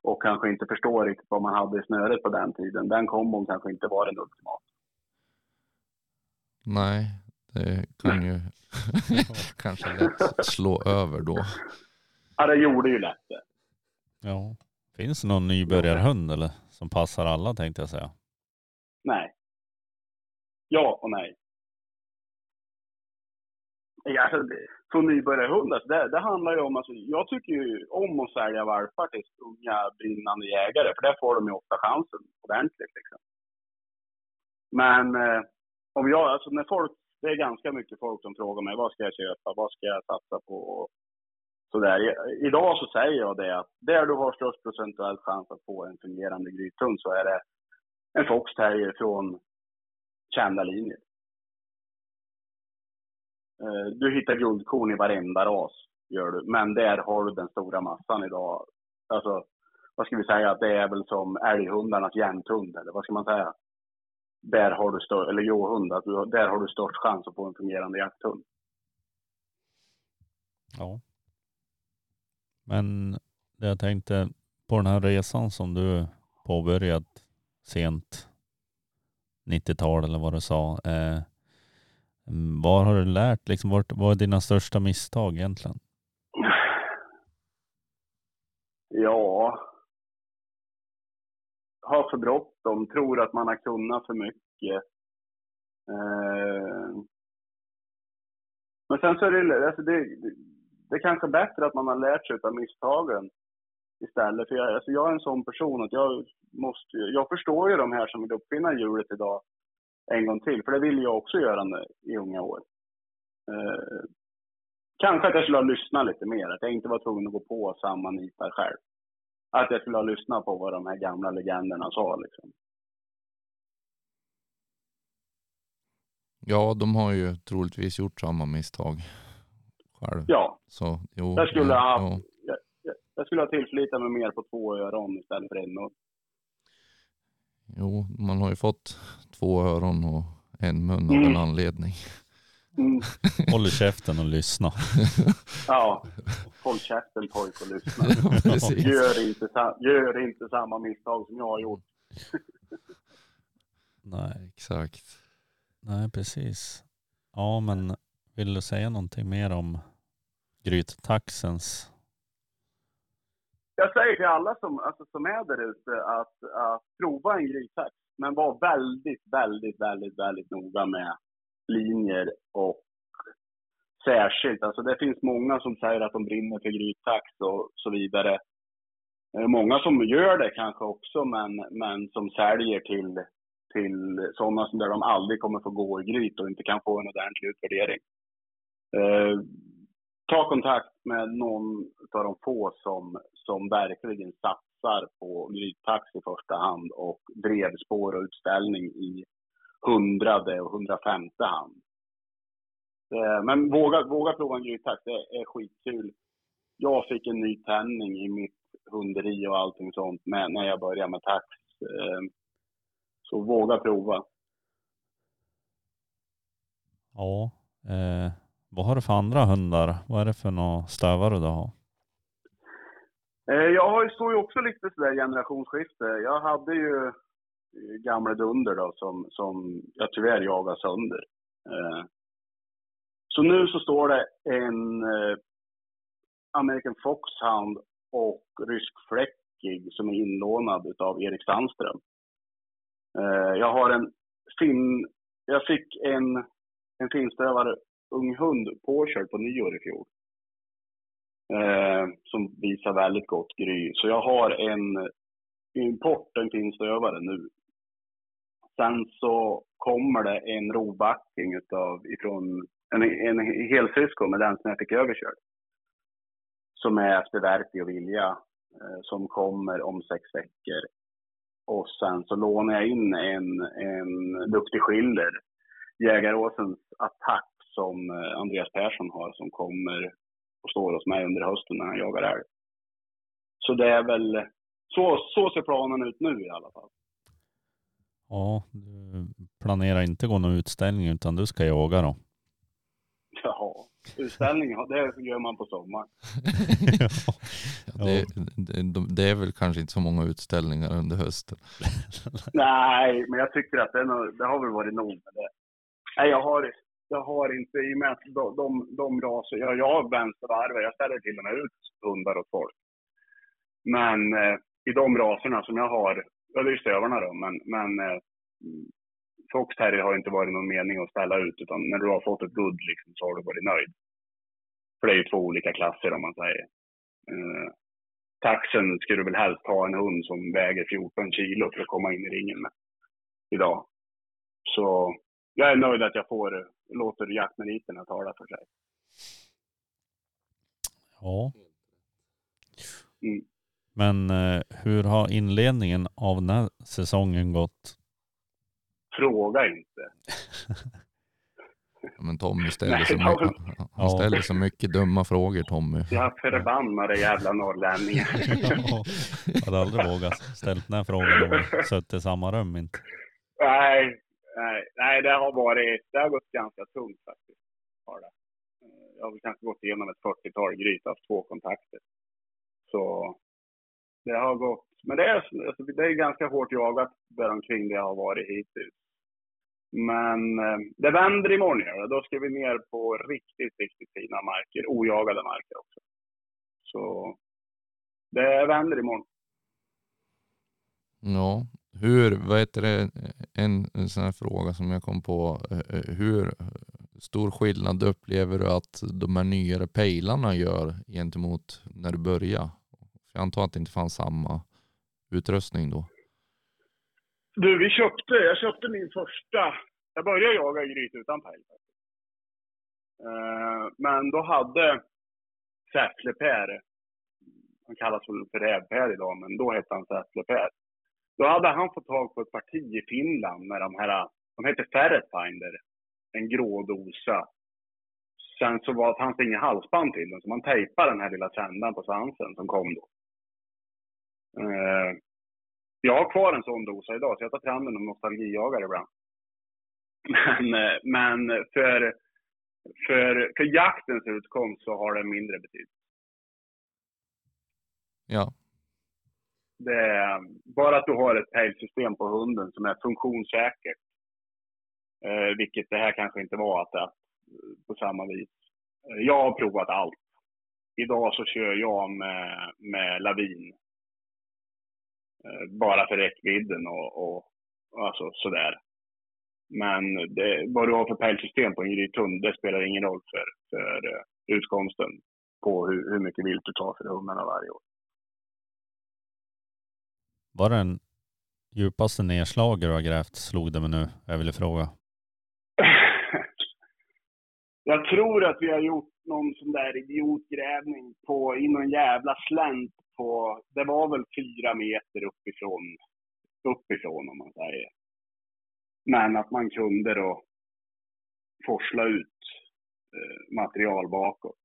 Och kanske inte förstår riktigt vad man hade i snöret på den tiden. Den kombon kanske inte var den ultimata. Nej, det kan ju kanske lätt slå över då. Ja, det gjorde ju lätt det. Ja. Finns det någon nybörjarhund eller? Som passar alla tänkte jag säga. Nej. Ja och nej. Ja, från det- nybörjarhund, alltså, det, det handlar ju om, alltså, jag tycker ju om att sälja valpar till unga brinnande jägare, för där får de ju ofta chansen ordentligt. Liksom. Men eh, om jag, alltså när folk, det är ganska mycket folk som frågar mig, vad ska jag köpa, vad ska jag satsa på? Och sådär. Idag så säger jag det att där du har störst procentuell chans att få en fungerande grythund så är det en foxterrier från kända linjer. Eh, du hittar guldkorn i varenda ras, gör du. Men där har du den stora massan idag. Alltså, vad ska vi säga, det är väl som älghundarnas jämthund, eller vad ska man säga? Där har du stör, eller johund, att du, där har du störst chans att få en fungerande jakthund. Ja. Men det jag tänkte på den här resan som du påbörjat sent 90-tal eller vad du sa. Eh, Mm, vad har du lärt? Liksom, vart, vad är dina största misstag egentligen? Ja. Har för bråttom, tror att man har kunnat för mycket. Eh, Men sen så är det, alltså det, det, det är kanske bättre att man har lärt sig av misstagen istället. För jag, alltså jag är en sån person att jag måste, jag förstår ju de här som vill uppfinna hjulet idag en gång till, för det vill jag också göra nu, i unga år. Eh, kanske att jag skulle ha lyssnat lite mer, att jag inte var tvungen att gå på samma nitar själv. Att jag skulle ha lyssnat på vad de här gamla legenderna sa liksom. Ja, de har ju troligtvis gjort samma misstag själv. Ja, Så jo. jag skulle, ha, ja. jag, jag, skulle ha tillförlitat mig mer på två öron istället för en mun. Jo, man har ju fått två öron och en mun av Mm. en anledning. Mm. Håll i käften och lyssna. Ja, håll käften pojk och lyssna. Precis. Gör inte, gör inte samma misstag som jag har gjort. Nej, Exakt. nej, precis. Ja, men vill du säga någonting mer om gryttaxens? Jag säger till alla som, alltså, som är där ute att, att prova en gryttax. Men var väldigt, väldigt, väldigt, väldigt noga med linjer och särskilt, alltså det finns många som säger att de brinner för gryttax och så vidare. Många som gör det kanske också, men, men som säljer till, till sådana som där de aldrig kommer få gå i gryt och inte kan få en ordentlig utvärdering. Eh, Ta kontakt med någon av de få som, som verkligen satsar på gryttax i första hand och drevspår och utställning i hundrade och hundrafemte hand. Eh, men våga, våga prova en gryttax, det är skitkul. Jag fick en ny tändning i mitt hunderi och allting sånt med, när jag började med tax. Eh, så våga prova. Ja, eh, vad har du för andra hundar? Vad är det för några stövare du har? Eh, jag har ju- står ju också lite sådär generationsskifte. Jag hade ju eh, gamla Dunder då som, som jag tyvärr jagade sönder. Eh, så nu så står det en American Foxhound och rysk fläckig som är inlånad utav Erik Sandström. Jag har en fin, jag fick en, en finstövare ung hund påkörd på nyår i fjol eh, som visar väldigt gott gry. Så jag har en import, en finstövare nu. Sen så kommer det en rovbacking utav, ifrån en, en helsyskon med den som jag fick överkörd. Som är efter Verti och Vilja, eh, som kommer om sex veckor. Och sen så lånar jag in en, en duktig skiller, Jägaråsens attack som eh, Andreas Persson har, som kommer och står hos mig under hösten när han jagar älg. Så det är väl, så, så ser planen ut nu i alla fall. Ja, du planerar inte gå någon utställning utan du ska jaga då? Jaha, utställning, ja, det gör man på sommaren. Ja, det, det, det är väl kanske inte så många utställningar under hösten. Nej, men jag tycker att det, är det har väl varit nog med det. Nej, jag har, jag har inte, i och med att de, de, de raser, jag, jag har vänstervarvar, jag ställer till och med ut hundar åt folk. Men eh, i de raserna som jag har, ja det är stövarna då, men, men eh, Fox Terrier har inte varit någon mening att ställa ut, utan när du har fått ett good liksom, så har du varit nöjd. För det är ju två olika klasser om man säger. Eh, taxen skulle du väl helst ha en hund som väger 14 kilo för att komma in i ringen med idag. Så jag är nöjd att jag får, låter jaktmeriterna tala för sig. Ja. Mm. Men eh, hur har inledningen av den här säsongen gått? Fråga inte. Ja, Men Tommy ställer, Nej, så mycket, han Ja. ställer så mycket dumma frågor Tommy. Jag förbannade jävla norrlänningar. jag hade aldrig vågat ställa den här frågan och suttit i samma rum inte. nej, nej, nej, det har varit, det har gått ganska tungt faktiskt. Har det. Eh, jag har väl kanske gått igenom ett 40-tal gryt, haft två kontakter. Så det har gått, men det är, alltså, det är ganska hårt jagat däromkring det har varit hittills. Men eh, det vänder imorgon ja. Då ska vi ner på riktigt, riktigt fina marker. Ojagade marker också. Så det vänder imorgon. Ja, hur, vad heter det, en, en sån här fråga som jag kom på. Eh, eh, hur stor skillnad upplever du att de här nyare pejlarna gör gentemot när du började jag antar att det inte fanns samma utrustning då. Du, vi köpte, jag köpte min första, jag började jaga i gryt utan pejl. Eh, men då hade Säffle-Per, han kallas väl för Räv-Per idag, men då hette han Säffle-Per. Då hade han fått tag på ett parti i Finland med de här, de hette Ferretfinder, en grå dosa. Sen så var, fanns det inga halsband till den, så man tejpade den här lilla sändaren på svansen som kom då. Eh, jag har kvar en sån dosa idag, så jag tar fram den och nostalgijagare ibland. Men, eh, men för, för, för jaktens utkomst så har det mindre betydelse. Ja, är, um, bara att du har ett pejlsystem på hunden som är funktionssäkert. Eh, vilket det här kanske inte var att, att, på samma vis. Eh, jag har provat allt. Idag så kör jag med, med lavin. Eh, bara för räckvidden och, och alltså sådär. Men det, vad du har för pejlsystem på en grythund, det spelar ingen roll för, för eh, utkomsten på hur, hur mycket vilt du tar för hundarna varje år. Var det den djupaste nedslaget du har grävt, slog det mig nu. Jag ville fråga. Jag tror att vi har gjort någon sån där idiotgrävning på, i någon jävla slänt på, det var väl fyra meter uppifrån, uppifrån om man säger. Men att man kunde då forsla ut eh, material bakåt.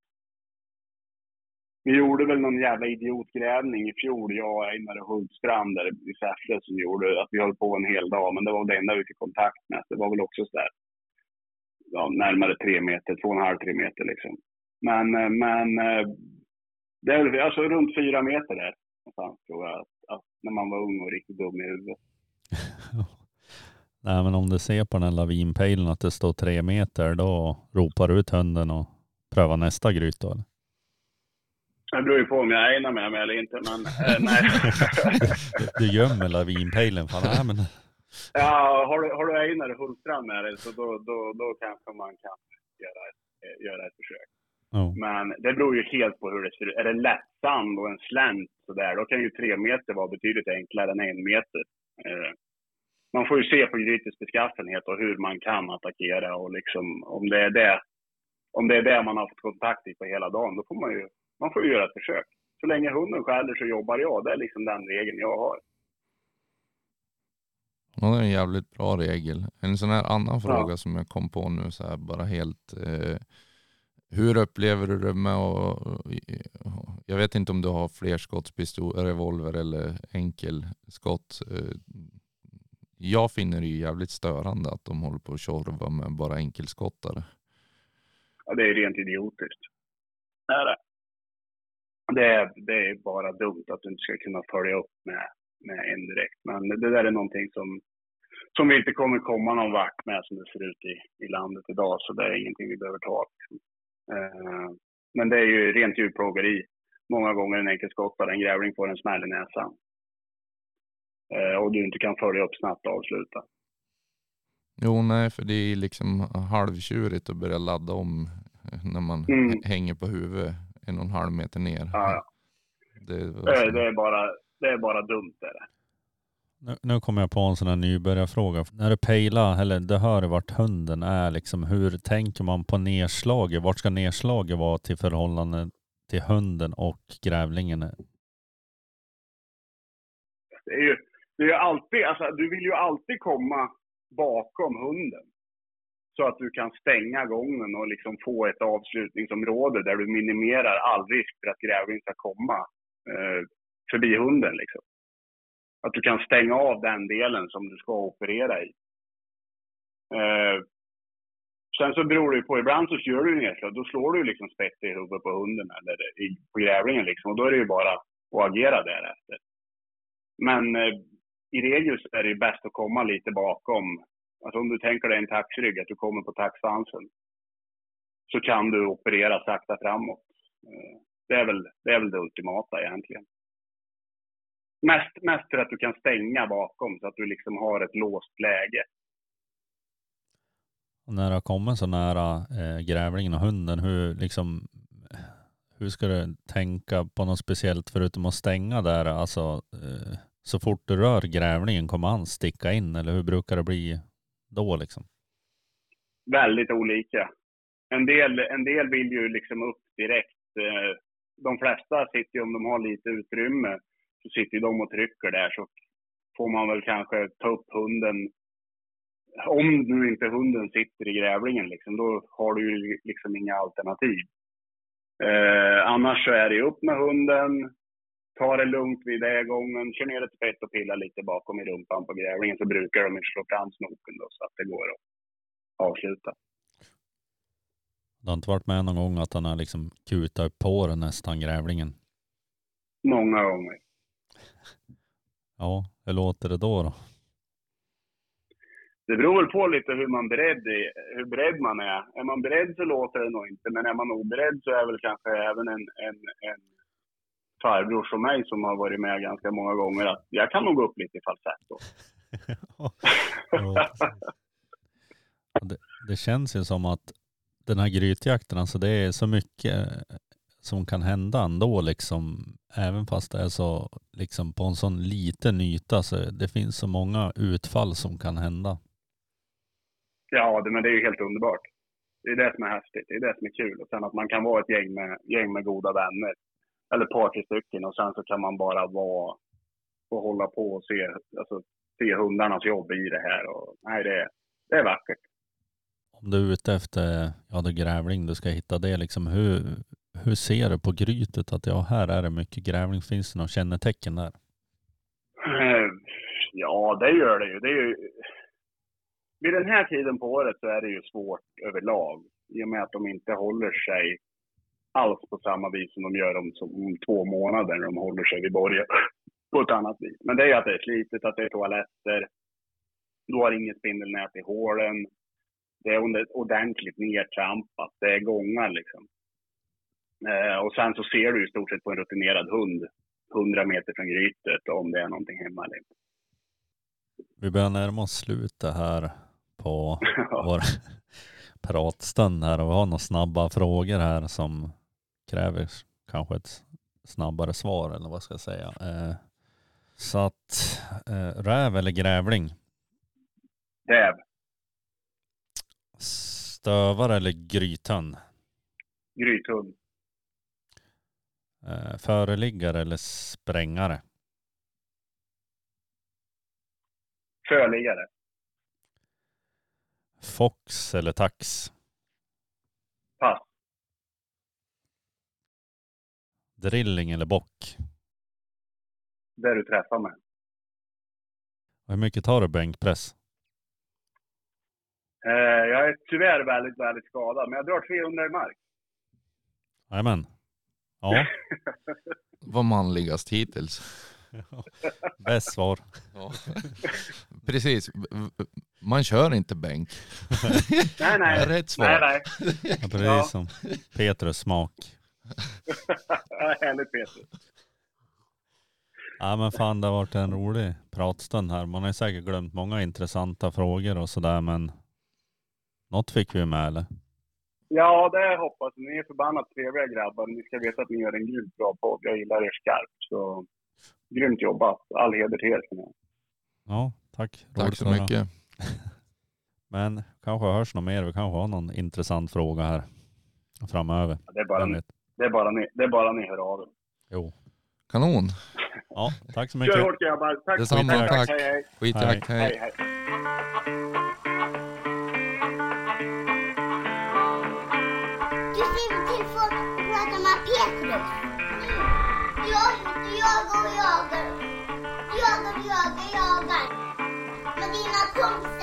Vi gjorde väl någon jävla idiotgrävning i fjol, jag och Einar Hultstrand där i Säffle som gjorde att vi höll på en hel dag. Men det var det enda vi fick kontakt med. Det var väl också sådär ja, närmare tre meter, två och en halv, tre meter liksom. Men, eh, men eh, det är väl alltså runt fyra meter där någonstans tror jag. Att, att när man var ung och riktigt dum i huvudet. Nej men om du ser på den här lavinpejlen att det står tre meter, då ropar du ut hunden och prövar nästa gryt då eller? Det beror ju på om jag är Einar med mig eller inte, men eh, nej. Du gömmer lavinpejlen. Fan, nej, men Ja, har du, har du Einar Hultstrand med dig så då, då, då kanske man kan göra ett, eh, göra ett försök. ja. Men det beror ju helt på hur det ser ut. Är det lätt sand och en slänt sådär, då kan ju tre meter vara betydligt enklare än en meter. Eh, man får ju se på grytets beskaffenhet och hur man kan attackera och liksom om det är det, om det är det man har fått kontakt i på hela dagen, då får man ju, man får ju göra ett försök. Så länge hunden skäller så jobbar jag. Det är liksom den regeln jag har. Ja, det är en jävligt bra regel. En sån här annan fråga som jag kom på nu så här bara helt. Eh, hur upplever du det med att, jag vet inte om du har flerskottspistol, revolver eller enkelskott. Eh, jag finner det ju jävligt störande att de håller på att tjorva med bara enkelskottare. Ja, det är rent idiotiskt. Det är det. Det är, det är bara dumt att du inte ska kunna följa upp med, med en direkt. Men det där är någonting som, som vi inte kommer komma någon vart med som det ser ut i, i landet idag. Så det är ingenting vi behöver ta. Eh, men det är ju rent djurplågeri. Många gånger en enkelskottare, en grävling får en smäll i näsan. Eh, och du inte kan följa upp snabbt och avsluta. Jo, nej, för det är liksom halvtjurigt att börja ladda om när man Mm. hänger på huvudet en och en halv meter ner. Ja, ja. Det, Det, det, är bara, det är bara dumt. Är det. Nu, nu kommer jag på en sån här nybörjarfråga. När du pejlar, eller du hör vart hunden är, liksom, hur tänker man på nedslaget? Vart ska nedslaget vara till förhållande till hunden och grävlingen? Det är ju, det är alltid, alltså, du vill ju alltid komma bakom hunden. Så att du kan stänga gången och liksom få ett avslutningsområde där du minimerar all risk för att grävlingen ska komma eh, förbi hunden. Liksom. Att du kan stänga av den delen som du ska operera i. Eh, sen så beror det ju på, ibland så gör du nedslag, då slår du liksom spett i huvudet på hunden eller i, på grävlingen liksom. Och då är det ju bara att agera därefter. Men eh, i regel så är det ju bäst att komma lite bakom. Alltså om du tänker dig en taxrygg, att du kommer på taxansen. Så kan du operera sakta framåt. Eh, det, är väl, det är väl det ultimata egentligen. Mest, mest för att du kan stänga bakom så att du liksom har ett låst läge. Och när du har kommit så nära eh, grävlingen och hunden, hur, liksom, hur ska du tänka på något speciellt förutom att stänga där? Alltså, eh, så fort du rör grävlingen kommer han sticka in eller hur brukar det bli då liksom? Väldigt olika. En del, en del vill ju liksom upp direkt. Eh, de flesta sitter ju, om de har lite utrymme, så sitter ju de och trycker där. Så får man väl kanske ta upp hunden. Om nu inte hunden sitter i grävlingen, liksom, då har du ju liksom inga alternativ. Eh, annars så är det ju upp med hunden, ta det lugnt vid gången, kör ner ett spett och pilla lite bakom i rumpan på grävlingen så brukar de slå fram snoken då så att det går att avsluta. Du har inte varit med någon gång att han har liksom kutat på den nästan grävlingen? Många gånger. Ja, hur låter det då? då? Det beror väl på lite hur man beredd är, hur beredd man är. Är man beredd så låter det nog inte, men är man oberedd så är väl kanske även en, en, en farbror som mig som har varit med ganska många gånger att jag kan nog gå upp lite i falsett. Ja, det, det känns ju som att den här grytjakten, alltså det är så mycket som kan hända ändå liksom. Även fast det är så liksom på en sån liten yta så det finns så många utfall som kan hända. Ja, det, men det är ju helt underbart. Det är det som är häftigt. Det är det som är kul. Och sen att man kan vara ett gäng med, gäng med goda vänner. Eller ett par, tre stycken. Och sen så kan man bara vara och hålla på och se, alltså, se hundarnas jobb i det här. Och, nej, det, det är vackert. Om du är ute efter, ja är grävling, du ska hitta det liksom. Hur, hur ser du på grytet att ja, här är det mycket grävling? Finns det några kännetecken där? Eh, Ja, det gör det ju. Det är ju. Vid den här tiden på året så är det ju svårt överlag. I och med att de inte håller sig alls på samma vis som de gör om, om två månader när de håller sig vid borgen på ett annat vis. Men det är ju att det är slitet, att det är toaletter. Du har inget spindelnät i hålen. Det är ordentligt nedtrampat. Det är gångar liksom. Eh, och sen så ser du i stort sett på en rutinerad hund 100 meter från grytet om det är någonting hemma eller inte. Vi börjar närma oss slutet här på vår pratstund här och vi har några snabba frågor här som kräver kanske ett snabbare svar eller vad ska jag säga. Eh, så att eh, räv eller grävling? Räv, Stövare eller grythund? grythund, Eh, föreliggare eller sprängare? förliggare, Fox eller tax? pass, Drilling eller bock? där du träffar mig. Hur mycket tar du bänkpress? Eh, jag är tyvärr väldigt, väldigt skadad, men jag drar 300 i mark. Jajamän. Ja, Var manligast hittills. bäst svar. Ja. Precis. Man kör inte bänk. Nej, nej. Rätt svar. Nej, nej. Ja, precis Ja. som Petrus smak. Härligt Peter. Ja men fan det har varit en rolig pratstund här. Man har ju säkert glömt många intressanta frågor och sådär men något fick vi med eller? Ja, det hoppas jag. Ni är förbannat trevliga grabbar. Ni ska veta att ni gör en grymt bra podd. Jag gillar er skarpt. Så grymt jobbat. All heder till er. Ja, tack. Tack Roligt så att höra. mycket. Men kanske hörs något mer. Vi kanske har någon intressant fråga här framöver. Ja, Det är, bara vet? Det, är bara ni, det är bara ni hör av er. Jo. Kanon. Ja, tack så Kör mycket. hårt grabbar. Tack Detsamma, mycket. tack. Hej, hej. Skitjakt. hej, Hej. hej. Du skriver till folk och pratar med Petrus. Jag jagar och jagar. Jagar, jagar, jagar. Med dina kompisar.